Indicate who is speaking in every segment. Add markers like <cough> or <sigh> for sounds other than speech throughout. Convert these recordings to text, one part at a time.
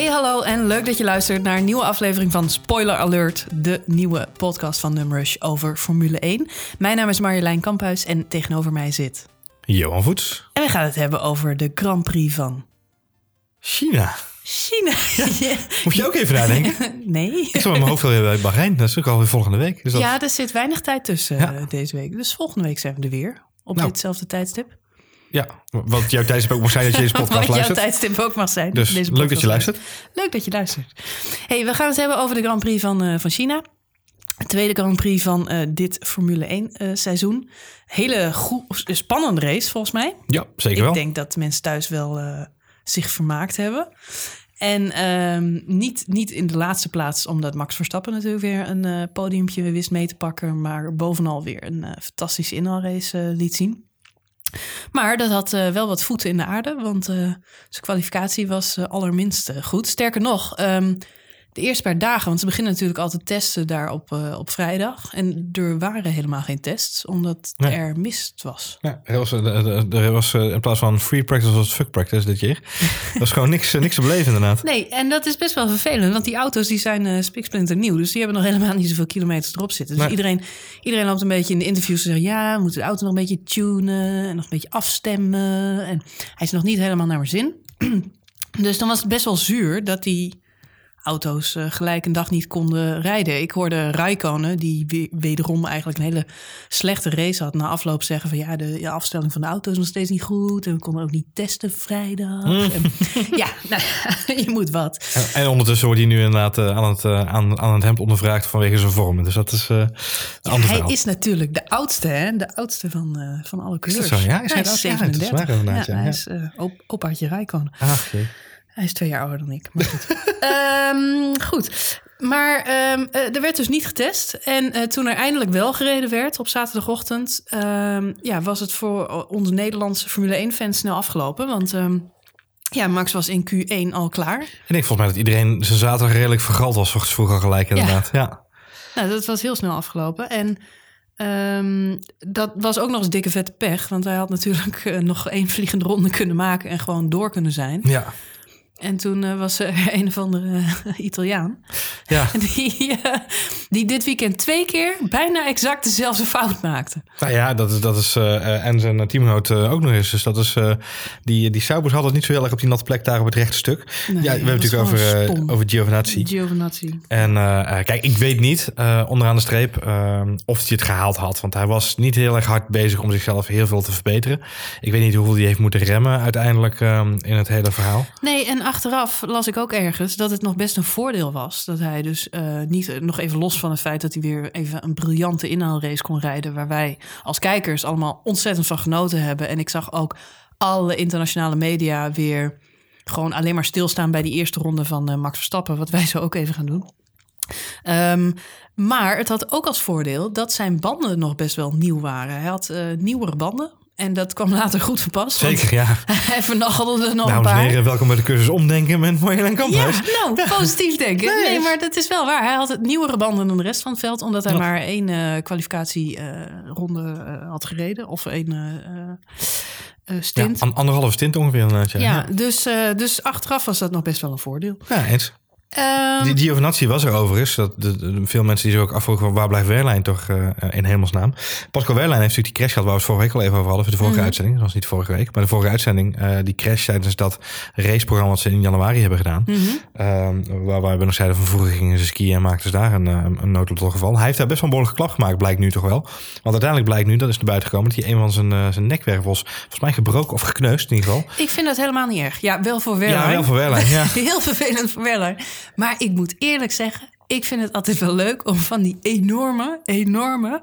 Speaker 1: Hey hallo en leuk dat je luistert naar een nieuwe aflevering van Spoiler Alert, de nieuwe podcast van Numrush over Formule 1. Mijn naam is Marjolein Kamphuis en tegenover mij zit...
Speaker 2: Johan Voets.
Speaker 1: En we gaan het hebben over de Grand Prix van
Speaker 2: China.
Speaker 1: China. <laughs>
Speaker 2: Moet je ook even nadenken? <laughs>
Speaker 1: nee.
Speaker 2: Ik zat met mijn hoofd weer bij Bahrein. Dat is ook alweer volgende week. Dus dat...
Speaker 1: Ja, er zit weinig tijd tussen
Speaker 2: Ja.
Speaker 1: eh, deze week. Dus volgende week zijn we er weer. Op
Speaker 2: Nou.
Speaker 1: ditzelfde tijdstip.
Speaker 2: Ja, wat jouw tijdstip ook mag zijn dat je deze <laughs> podcast
Speaker 1: Wat jouw
Speaker 2: luistert.
Speaker 1: tijdstip ook mag zijn.
Speaker 2: Dus
Speaker 1: deze
Speaker 2: leuk dat je luistert.
Speaker 1: Leuk dat je luistert. Hey, we gaan het hebben over de Grand Prix van, eh, van China. De tweede Grand Prix van eh, dit Formule 1 eh, seizoen. Hele spannende race volgens mij.
Speaker 2: Ja, zeker
Speaker 1: Ik
Speaker 2: wel.
Speaker 1: denk dat mensen thuis wel zich vermaakt hebben. En ehm, niet, niet in de laatste plaats, omdat Max Verstappen natuurlijk weer een podiumpje wist mee te pakken. Maar bovenal weer een fantastische inhaalrace liet zien. Maar dat had eh, wel wat voeten in de aarde, want eh, zijn kwalificatie was eh, allerminst goed. Sterker nog, ehm, de eerste paar dagen, want ze beginnen natuurlijk altijd testen daar op, eh, op vrijdag. En er waren helemaal geen tests, omdat
Speaker 2: Nee.
Speaker 1: er mist was.
Speaker 2: Ja, er was, eh, er er was eh, in plaats van free practice was fuck practice dit keer. <laughs> Er was gewoon niks, niks te beleven inderdaad.
Speaker 1: Nee, en dat is best wel vervelend, want die auto's die zijn eh spiksplinter nieuw. Dus die hebben nog helemaal niet zoveel kilometers erop zitten. Dus
Speaker 2: Nee.
Speaker 1: iedereen, iedereen loopt een beetje in de interviews te zeggen... ja, we moeten de auto nog een beetje tunen en nog een beetje afstemmen. En hij is nog niet helemaal naar mijn zin. <clears throat> dus dan was het best wel zuur dat die auto's eh, gelijk een dag niet konden rijden. Ik hoorde Raikkonen, die we- wederom eigenlijk een hele slechte race had... na afloop zeggen van ja, de, afstelling van de auto is nog steeds niet goed... en we konden ook niet testen vrijdag. En, <laughs> ja, nou, <laughs> je moet wat.
Speaker 2: En, en ondertussen wordt hij nu inderdaad eh, aan, het, eh, aan, aan het hemd ondervraagd vanwege zijn vormen. Dus dat is een ander
Speaker 1: Hij
Speaker 2: verhaal.
Speaker 1: is natuurlijk de oudste, hè? De oudste van, van alle
Speaker 2: dat
Speaker 1: coureurs.
Speaker 2: zo? Ja, is hij
Speaker 1: is
Speaker 2: oudste? Ja, het is
Speaker 1: 37. ja, hij is uh, op, opaatje Rijkonen.
Speaker 2: Ach, jee.
Speaker 1: Hij is twee jaar ouder dan ik. Maar goed. <laughs> Ehm, goed. Maar ehm, eh, er werd dus niet getest. En eh, toen er eindelijk wel gereden werd op zaterdagochtend... ehm, ja, was het voor onze Nederlandse Formule 1-fans snel afgelopen. Want ja, Max was in Q1 al klaar.
Speaker 2: Ik denk volgens mij dat iedereen zijn zaterdag redelijk vergald was. Volgens vroeger al gelijk inderdaad. Ja.
Speaker 1: Nou, dat was heel snel afgelopen. En dat was ook nog eens dikke vette pech. Want hij had natuurlijk eh, nog één vliegende ronde kunnen maken en gewoon door kunnen zijn.
Speaker 2: Ja.
Speaker 1: En toen eh, was er <laughs> een of andere eh, Italiaan.
Speaker 2: Ja. <laughs>
Speaker 1: Die, eh, die dit weekend twee keer bijna exact dezelfde fout maakte.
Speaker 2: Nou ja, dat is, dat is en zijn teamgenoot ook nog eens. Dus dat is, die, die Saubers hadden het niet zo heel erg op die natte plek daar op het rechte stuk.
Speaker 1: Nee,
Speaker 2: ja, we hebben het natuurlijk over, over Giovinazzi.
Speaker 1: Giovinazzi.
Speaker 2: En kijk, ik weet niet onderaan de streep eh, of hij het gehaald had. Want hij was niet heel erg hard bezig om zichzelf heel veel te verbeteren. Ik weet niet hoeveel hij heeft moeten remmen uiteindelijk eh, in het hele verhaal.
Speaker 1: Nee, en achteraf las ik ook ergens dat het nog best een voordeel was. Dat hij dus eh, niet, nog even los van het feit dat hij weer even een briljante inhaalrace kon rijden. Waar wij als kijkers allemaal ontzettend van genoten hebben. En ik zag ook alle internationale media weer gewoon alleen maar stilstaan bij die eerste ronde van eh, Max Verstappen. Wat wij zo ook even gaan doen. Ehm, maar het had ook als voordeel dat zijn banden nog best wel nieuw waren. Hij had eh, nieuwere banden. En dat kwam later goed van pas. want
Speaker 2: Zeker, ja. <laughs>
Speaker 1: Hij vernachelde er nog een
Speaker 2: Dames
Speaker 1: paar.
Speaker 2: heren, welkom bij de cursus Omdenken met Marjolein
Speaker 1: Ja,
Speaker 2: Kamphuis.
Speaker 1: nou, positief denken. <laughs>
Speaker 2: Nee,
Speaker 1: Nee, maar dat is wel waar. Hij had het nieuwere banden dan de rest van het veld, omdat hij
Speaker 2: Ja.
Speaker 1: maar één eh kwalificatieronde eh, had gereden. Of één eh,
Speaker 2: Ja,
Speaker 1: stint.
Speaker 2: an- anderhalve stint ongeveer. Ja,
Speaker 1: Ja, dus, dus achteraf was dat nog best wel een voordeel.
Speaker 2: ja eens.
Speaker 1: Ehm,
Speaker 2: Die Giovinazzi was er overigens. Dat, de, de- veel mensen die zich ook afvroegen van waar blijft Wehrlein toch eh, in hemelsnaam. Pascal Wehrlein heeft natuurlijk die crash gehad waar we het vorige week al even over hadden. Voor de vorige
Speaker 1: Mhm.
Speaker 2: uitzending. Dat was niet vorige week. Maar de vorige uitzending. eh, die crash tijdens dat raceprogramma wat ze in januari hebben gedaan.
Speaker 1: mhm.
Speaker 2: Ehm, waar we nog zeiden van vroeger gingen ze skiën en maakten ze daar een, een noodlotgeval. Hij heeft daar best wel een behoorlijke klap gemaakt, blijkt nu toch wel. Want uiteindelijk blijkt nu, dat is naar buiten gekomen, dat hij een van zijn, zijn nekwervels volgens mij gebroken of gekneusd in ieder geval.
Speaker 1: Ik vind dat helemaal niet erg. Ja, wel voor Wehrlein.
Speaker 2: Ja, wel voor Wehrlein, ja. <laughs>
Speaker 1: Heel vervelend voor Wehrlein. Maar ik moet eerlijk zeggen, ik vind het altijd wel leuk om van die enorme, enorme,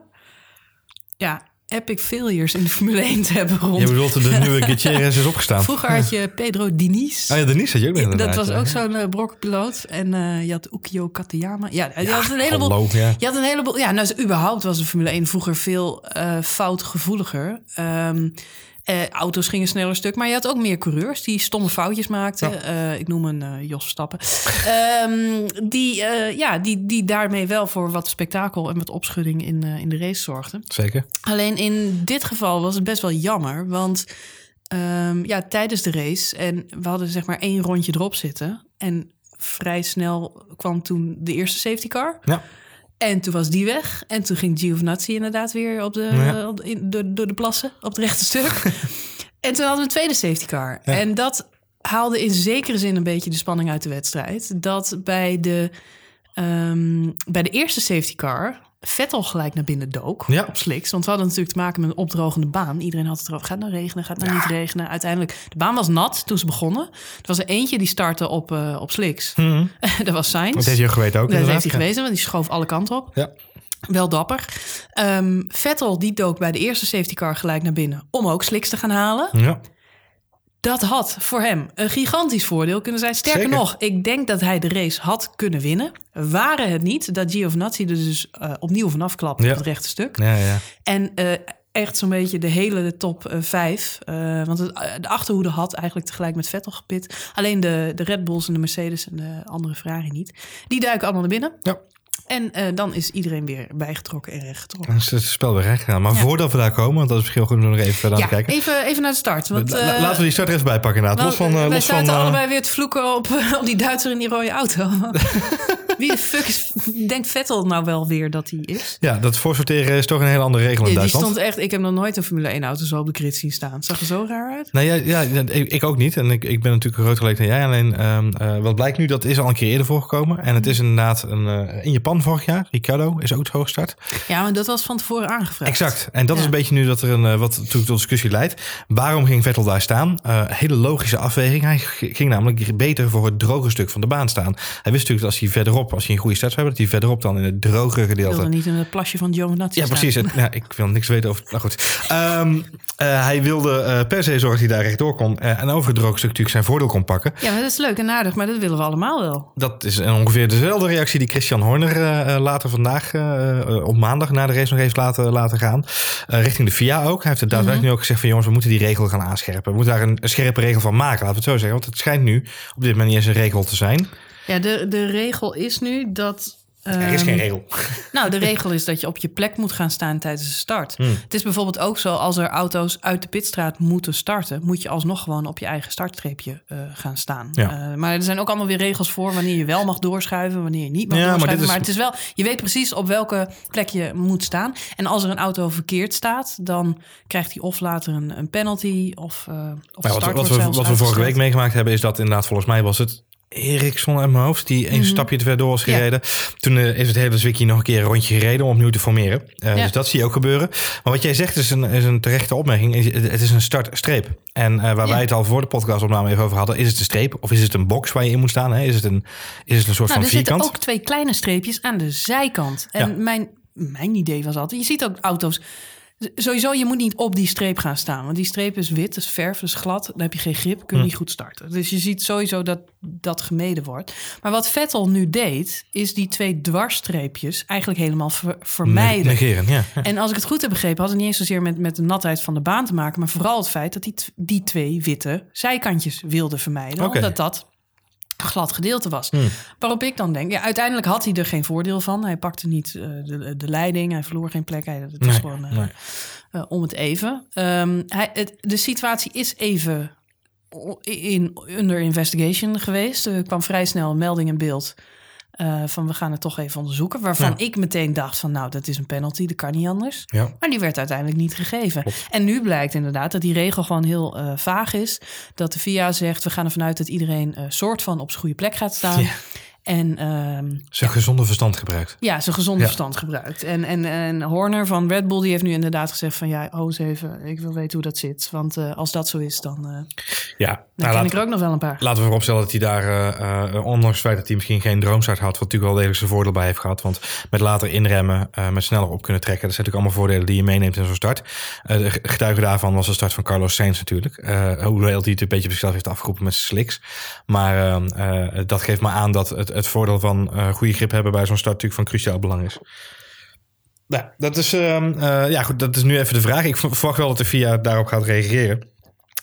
Speaker 1: ja, epic failures in de Formule 1 te hebben rond.
Speaker 2: Je bedoelt de <laughs> nieuwe Gutierrez is opgestaan.
Speaker 1: Vroeger had je Pedro Diniz.
Speaker 2: Ah ja, Denise had je ook nog
Speaker 1: dat was ook zo'n eh, brokkenpiloot. En eh, je had Ukio Katayama. Ja, je had een heleboel.
Speaker 2: hallo, ja.
Speaker 1: Je had een heleboel. Ja, nou, überhaupt was de Formule 1 vroeger veel eh foutgevoeliger. Ehm, eh, auto's gingen sneller stuk, maar je had ook meer coureurs die stomme foutjes maakten.
Speaker 2: Ja.
Speaker 1: Eh, ik noem een eh, Jos Verstappen. <laughs> Ehm, die, ja, die, die daarmee wel voor wat spektakel en wat opschudding in, in de race zorgden.
Speaker 2: Zeker.
Speaker 1: Alleen in dit geval was het best wel jammer, want ehm, ja, tijdens de race en we hadden zeg maar één rondje erop zitten en vrij snel kwam toen de eerste safety car.
Speaker 2: Ja.
Speaker 1: En toen was die weg. En toen ging Giovinazzi inderdaad weer op de,
Speaker 2: Ja.
Speaker 1: op in, door, door de plassen op het rechte stuk. <laughs> en toen hadden we een tweede safety car.
Speaker 2: Ja.
Speaker 1: En dat haalde in zekere zin een beetje de spanning uit de wedstrijd. Dat bij de, ehm, bij de eerste safety car Vettel gelijk naar binnen dook
Speaker 2: Ja.
Speaker 1: op slicks. Want we hadden natuurlijk te maken met een opdrogende baan. Iedereen had het erover. Gaat het nou regenen? Gaat het nou niet regenen? Uiteindelijk, de baan was nat toen ze begonnen. Er was er eentje die startte op, eh, op slicks. <laughs> dat was Sainz.
Speaker 2: Dat heeft je geweten ook
Speaker 1: Dat heeft hij gewezen, want die schoof alle kanten op.
Speaker 2: Ja.
Speaker 1: Wel dapper. Ehm, Vettel die dook bij de eerste safety car gelijk naar binnen om ook slicks te gaan halen.
Speaker 2: Ja.
Speaker 1: Dat had voor hem een gigantisch voordeel kunnen zijn. Sterker
Speaker 2: Zeker.
Speaker 1: nog, ik denk dat hij de race had kunnen winnen. Waren het niet dat Giovinazzi er dus eh, opnieuw vanaf klapte
Speaker 2: Ja.
Speaker 1: op het rechte stuk.
Speaker 2: Ja, ja.
Speaker 1: En eh, echt zo'n beetje de hele top eh, vijf. want het, de achterhoede had eigenlijk tegelijk met Vettel gepit. Alleen de, de Red Bulls en de Mercedes en de andere Ferrari niet. Die duiken allemaal naar binnen.
Speaker 2: Ja.
Speaker 1: En eh, dan is iedereen weer bijgetrokken en rechtgetrokken.
Speaker 2: Dan is het spel weer recht gedaan. Maar voordat we daar komen, want dat is misschien goed om nog even verder
Speaker 1: Ja,
Speaker 2: aan te kijken.
Speaker 1: even, even naar de start. Want, eh,
Speaker 2: Laten we die start even bij pakken inderdaad. Los van... eh,
Speaker 1: wij
Speaker 2: los van
Speaker 1: zaten allebei weer te vloeken op, <laughs> op die Duitser in die rode auto. <laughs> Wie de fuck is, denkt Vettel nou wel weer dat hij is?
Speaker 2: Ja, dat voorsorteren is toch een hele andere regel in
Speaker 1: Die, die
Speaker 2: Duitsland.
Speaker 1: stond echt, ik heb nog nooit een Formule 1 auto zo op de grid zien staan. Zag er zo raar uit?
Speaker 2: Nee, ja, ja, ik, ik ook niet. En ik, ik ben natuurlijk groter gelijk dan jij. Alleen, ehm, eh, wat blijkt nu, dat is al een keer eerder voorgekomen. En het is inderdaad een, eh, in Japan vorig jaar. Ricardo is ook zo gestart.
Speaker 1: Ja, maar dat was van tevoren aangevraagd.
Speaker 2: Exact. En dat is een beetje nu dat er een, eh, wat natuurlijk tot discussie leidt. Waarom ging Vettel daar staan? Hele logische afweging. Hij ging namelijk beter voor het droge stuk van de baan staan. Hij wist natuurlijk dat als hij verderop, als hij een goede start hebben, dat hij verderop dan in het droge
Speaker 1: Ik
Speaker 2: gedeelte
Speaker 1: wilde niet in het plasje van Giovinazzi
Speaker 2: Ja,
Speaker 1: staan.
Speaker 2: precies. Het- ik wil niks weten over. Nou goed. Ehm, eh, hij wilde eh, per se zorgen dat hij daar rechtdoor kon. eh, en over het droge stuk natuurlijk zijn voordeel kon pakken.
Speaker 1: Ja, maar dat is leuk en aardig, maar dat willen we allemaal wel.
Speaker 2: Dat is ongeveer dezelfde reactie die Christian Horner later vandaag, op maandag na de race nog heeft laten, laten gaan. Richting de FIA ook. Hij heeft het daadwerkelijk nu ook gezegd van jongens, we moeten die regel gaan aanscherpen. We moeten daar een, een scherpe regel van maken, laten we het zo zeggen. Want het schijnt nu op dit moment niet eens een regel te zijn.
Speaker 1: Ja, de, de regel is nu dat...
Speaker 2: Er is
Speaker 1: ehm,
Speaker 2: geen regel. <laughs>
Speaker 1: Nou, de regel is dat je op je plek moet gaan staan tijdens de start.
Speaker 2: Hmm.
Speaker 1: Het is bijvoorbeeld ook zo, als er auto's uit de pitstraat moeten starten... moet je alsnog gewoon op je eigen startstreepje eh, gaan staan.
Speaker 2: Ja.
Speaker 1: Eh, maar er zijn ook allemaal weer regels voor... wanneer je wel mag doorschuiven, wanneer je niet mag
Speaker 2: Ja, maar
Speaker 1: doorschuiven. Maar,
Speaker 2: is-
Speaker 1: het is wel, je weet precies op welke plek je moet staan. En als er een auto verkeerd staat... dan krijgt hij of later een, een penalty of, uh, of
Speaker 2: wat, wat, we,
Speaker 1: zelfs
Speaker 2: wat we vorige week meegemaakt hebben, is dat inderdaad volgens mij was het Eriksson uit mijn hoofd, die een stapje te ver door was
Speaker 1: Mhm. Ja.
Speaker 2: gereden. Toen eh, is het hele Zwicky nog een keer een rondje gereden om opnieuw te formeren. Eh,
Speaker 1: Ja.
Speaker 2: Dus dat zie je ook gebeuren. Maar wat jij zegt is een, is een terechte opmerking. Het is een startstreep. En eh, waar
Speaker 1: Ja.
Speaker 2: wij het al voor de podcastopname even over hadden, is het een streep of is het een box waar je in moet staan? Hè? Is, het een, is het een soort
Speaker 1: Nou,
Speaker 2: van
Speaker 1: er zitten
Speaker 2: vierkant?
Speaker 1: ook twee kleine streepjes aan de zijkant. En mijn, mijn idee was altijd... Je ziet ook auto's... Sowieso, je moet niet op die streep gaan staan. Want die streep is wit, is verf, is glad. Dan heb je geen grip, kun je
Speaker 2: Hm.
Speaker 1: niet goed starten. Dus je ziet sowieso dat dat gemeden wordt. Maar wat Vettel nu deed... is die twee dwarsstreepjes eigenlijk helemaal ver- vermijden.
Speaker 2: Negeren, ja.
Speaker 1: En als ik het goed heb begrepen, had het niet eens zozeer met, met de natheid van de baan te maken, maar vooral het feit dat die, t- die twee witte zijkantjes wilde vermijden. Omdat dat glad gedeelte was.
Speaker 2: Hmm.
Speaker 1: Waarop ik dan denk, ja, uiteindelijk had hij er geen voordeel van. Hij pakte niet eh, de, de leiding, hij verloor geen plek. Hij, het is
Speaker 2: Nee,
Speaker 1: gewoon eh,
Speaker 2: nee.
Speaker 1: eh, om het even. Ehm, hij, het, de situatie is even in under investigation geweest. Er kwam vrij snel een melding in beeld. Eh, van we gaan het toch even onderzoeken. Waarvan
Speaker 2: Ja.
Speaker 1: ik meteen dacht van nou, dat is een penalty, dat kan niet anders.
Speaker 2: Ja.
Speaker 1: Maar die werd uiteindelijk niet gegeven. En nu blijkt inderdaad dat die regel gewoon heel eh, vaag is. Dat de VIA zegt, we gaan ervan uit dat iedereen eh, soort van op zijn goede plek gaat staan.
Speaker 2: Ja.
Speaker 1: En ehm,
Speaker 2: Zijn gezonde verstand gebruikt.
Speaker 1: ja, zijn gezonde
Speaker 2: Ja.
Speaker 1: verstand gebruikt. En, en, en Horner van Red Bull die heeft nu inderdaad gezegd van... ja, oh eens even, ik wil weten hoe dat zit. Want eh, als dat zo is, dan, dan
Speaker 2: Ja, nou,
Speaker 1: ken
Speaker 2: laat-
Speaker 1: ik er ook nog wel een paar.
Speaker 2: Laten we vooropstellen dat hij daar, eh, ondanks het feit dat hij misschien geen droomstart had, wat natuurlijk wel degelijk zijn voordeel bij heeft gehad. Want met later inremmen, met sneller op kunnen trekken, dat zijn natuurlijk allemaal voordelen die je meeneemt in zo'n start. De getuige daarvan was de start van Carlos Sainz natuurlijk. Hoewel hij het een beetje op zichzelf heeft afgeroepen met zijn slicks. Maar eh, eh, dat geeft maar aan dat het, het voordeel van eh, goede grip hebben bij zo'n start natuurlijk van cruciaal belang is. Nou, dat is, ehm, eh, ja, goed, dat is nu even de vraag. Ik verwacht wel dat de FIA daarop gaat reageren.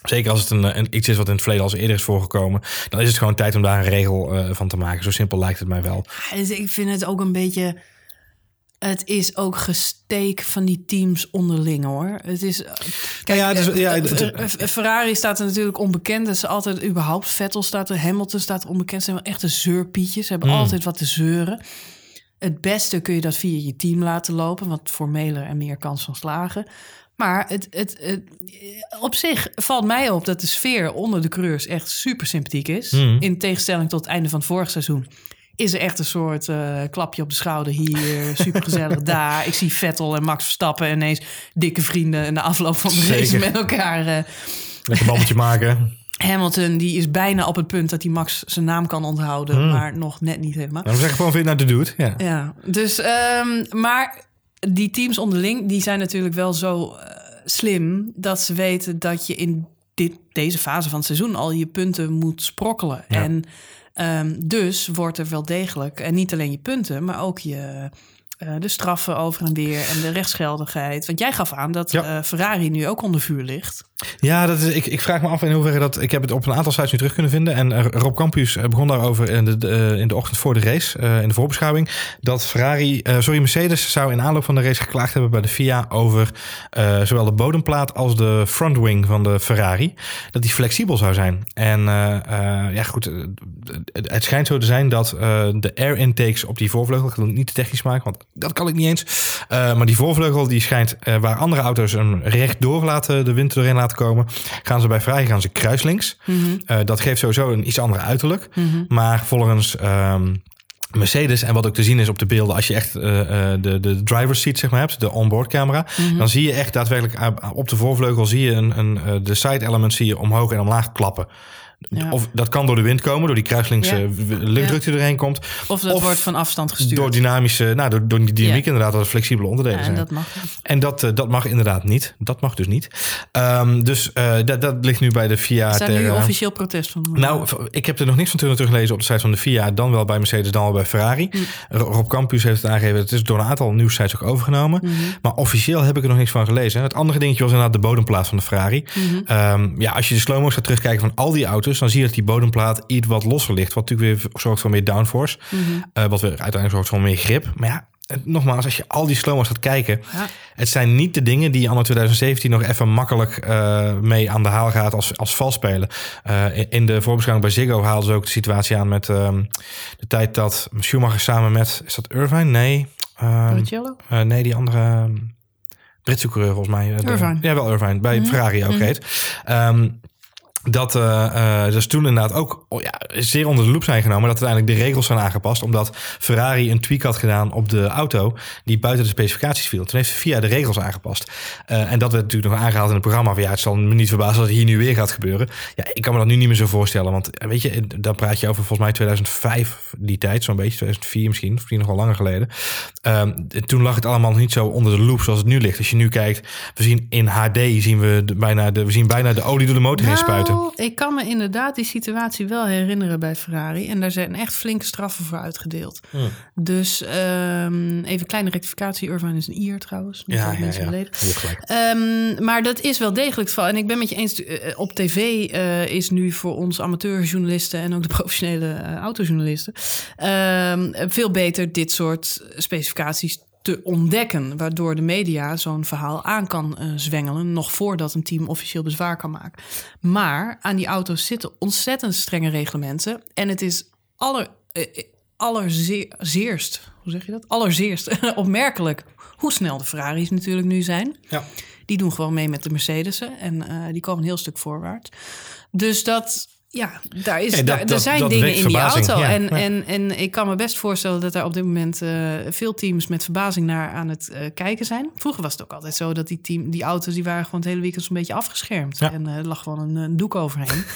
Speaker 2: Zeker als het een, een, iets is wat in het verleden al eens eerder is voorgekomen. Dan is het gewoon tijd om daar een regel eh, van te maken. Zo simpel lijkt het mij wel.
Speaker 1: Ja, dus ik vind het ook een beetje... Het is ook gesteek van die teams onderling hoor. Het is. Kijk,
Speaker 2: Nou ja, is- ja,
Speaker 1: eh, eh, eh, Ferrari staat er natuurlijk onbekend. Dat is altijd überhaupt. Vettel staat er, Hamilton staat er onbekend. Ze zijn wel echte zeurpietjes. Ze hebben
Speaker 2: Hmm.
Speaker 1: altijd wat te zeuren. Het beste kun je dat via je team laten lopen, want formeler en meer kans van slagen. Maar het, het, het, op zich valt mij op dat de sfeer onder de coureurs echt super sympathiek is.
Speaker 2: Mhm.
Speaker 1: In tegenstelling tot het einde van het vorig seizoen. Is er echt een soort eh, klapje op de schouder hier, super gezellig <laughs> daar. Ik zie Vettel en Max Verstappen ineens dikke vrienden in de afloop van de race met elkaar. eh,
Speaker 2: Lekker babbeltje maken.
Speaker 1: Hamilton die is bijna op het punt dat hij Max zijn naam kan onthouden,
Speaker 2: Hmm.
Speaker 1: maar nog net niet helemaal.
Speaker 2: Nou, we zeggen gewoon vind nou de doet. Ja.
Speaker 1: Ja, dus, ehm, maar die teams onderling, die zijn natuurlijk wel zo eh, slim dat ze weten dat je in dit, deze fase van het seizoen al je punten moet sprokkelen.
Speaker 2: Ja.
Speaker 1: En ehm, dus wordt er wel degelijk, en niet alleen je punten, maar ook je. eh, de straffen over en weer en de rechtsgeldigheid. Want jij gaf aan dat
Speaker 2: Ja.
Speaker 1: eh, Ferrari nu ook onder vuur ligt.
Speaker 2: Ja, dat is, ik, ik vraag me af in hoeverre dat. Ik heb het op een aantal sites nu terug kunnen vinden. En eh, Rob Campus eh, begon daarover in de, eh, in de ochtend voor de race, in de voorbeschouwing. Dat Ferrari, sorry, Mercedes zou in aanloop van de race geklaagd hebben bij de FIA over zowel de bodemplaat als de frontwing van de Ferrari. Dat die flexibel zou zijn. En ja, goed, het, het schijnt zo te zijn dat de air intakes op die voorvleugel, ik wil het niet te technisch maken, want dat kan ik niet eens. Maar die voorvleugel die schijnt, waar andere auto's hem rechtdoor laten, de wind erin laten komen, gaan ze bij Ferrari gaan ze kruislinks. Eh, dat geeft sowieso een iets andere uiterlijk. Maar volgens ehm, Mercedes en wat ook te zien is op de beelden, als je echt eh, eh, de, de driver's seat zeg maar hebt, de onboard camera, dan zie je echt daadwerkelijk op de voorvleugel zie je een, een, de side elements zie je omhoog en omlaag klappen.
Speaker 1: Ja.
Speaker 2: Of dat kan door de wind komen, door die kruislinkse
Speaker 1: Ja.
Speaker 2: luchtdruk die erheen komt.
Speaker 1: Of dat
Speaker 2: Of
Speaker 1: wordt van afstand gestuurd.
Speaker 2: Door dynamische, nou, door, door die dynamiek inderdaad, dat er flexibele onderdelen
Speaker 1: ja, en
Speaker 2: zijn.
Speaker 1: dat mag.
Speaker 2: En dat, dat mag inderdaad niet. Dat mag dus niet. Ehm, dus eh, dat, dat ligt nu bij de FIA.
Speaker 1: Is daar
Speaker 2: ter,
Speaker 1: nu
Speaker 2: eh,
Speaker 1: officieel protest van?
Speaker 2: nou, ik heb er nog niks van terug- teruggelezen op de site van de FIA. Dan wel bij Mercedes, dan wel bij Ferrari. Ro- Rob Campus heeft het aangegeven. Het is door een aantal nieuwssites ook overgenomen.
Speaker 1: Mhm.
Speaker 2: Maar officieel heb ik er nog niks van gelezen. Het andere dingetje was inderdaad de bodemplaat van de Ferrari.
Speaker 1: Mhm.
Speaker 2: Ehm, ja, als je de slow-mo's gaat terugkijken van al die auto's... dan zie je dat die bodemplaat iets wat losser ligt. Wat natuurlijk weer zorgt voor meer downforce.
Speaker 1: Mhm.
Speaker 2: Eh, wat weer uiteindelijk zorgt voor meer grip. Maar ja, nogmaals, als je al die slow-mo's gaat kijken...
Speaker 1: Ja.
Speaker 2: Het zijn niet de dingen die anno 2017 nog even makkelijk eh, mee aan de haal gaat als, als valspelen. Eh, in- in de voorbeschouwing bij Ziggo haalden ze ook de situatie aan met ehm, de tijd dat Schumacher samen met, is dat Irvine? Nee.
Speaker 1: Barrichello?
Speaker 2: eh, nee, die andere ehm, Britse coureur volgens mij. de-
Speaker 1: Irvine.
Speaker 2: ja, wel Irvine. Bij Ferrari ook reed. Ehm, dat eh, eh, dus toen inderdaad ook oh ja, zeer onder de loep zijn genomen. Dat uiteindelijk de regels zijn aangepast. Omdat Ferrari een tweak had gedaan op de auto. Die buiten de specificaties viel. Toen heeft VIA de regels aangepast. Eh, en dat werd natuurlijk nog aangehaald in het programma. Van ja, het zal me niet verbazen dat het hier nu weer gaat gebeuren. Ja, ik kan me dat nu niet meer zo voorstellen. Want weet je, dan praat je over volgens mij 2005 die tijd. Zo'n beetje 2004 misschien. Of misschien nog wel langer geleden. Ehm, toen lag het allemaal nog niet zo onder de loep zoals het nu ligt. Als je nu kijkt, we zien in HD zien we de, bijna, de, we zien bijna de olie door de motor heen spuiten.
Speaker 1: Nou, ik kan me inderdaad die situatie wel herinneren bij Ferrari. En daar zijn echt flinke straffen voor uitgedeeld.
Speaker 2: Hmm.
Speaker 1: Dus ehm, even een kleine rectificatie. Irvine is een Ier trouwens.
Speaker 2: Ja, ja,
Speaker 1: mensen
Speaker 2: ja. gelijk.
Speaker 1: Ehm, maar dat is wel degelijk het geval. En ik ben met je eens, eh, op tv eh, is nu voor ons amateurjournalisten en ook de professionele eh, autojournalisten ehm, veel beter dit soort specificaties te ontdekken. Waardoor de media zo'n verhaal aan kan eh, zwengelen, nog voordat een team officieel bezwaar kan maken. Maar aan die auto's zitten ontzettend strenge reglementen. En het is aller, allerzeerst, hoe zeg je dat? Allerzeerst <laughs> opmerkelijk hoe snel de Ferraris natuurlijk nu zijn.
Speaker 2: Ja.
Speaker 1: Die doen gewoon mee met de Mercedes'en en die komen een heel stuk voorwaarts. Dus dat, ja, daar is,
Speaker 2: Ja, dat-
Speaker 1: daar, er
Speaker 2: dat-
Speaker 1: zijn
Speaker 2: dat
Speaker 1: dingen in die auto.
Speaker 2: ja,
Speaker 1: en,
Speaker 2: ja.
Speaker 1: En, en ik kan me best voorstellen dat er op dit moment eh, veel teams met verbazing naar aan het eh, kijken zijn. Vroeger was het ook altijd zo dat die, team, die auto's die waren gewoon het hele weekend zo'n beetje afgeschermd. En eh, er lag gewoon een, een doek overheen. <laughs>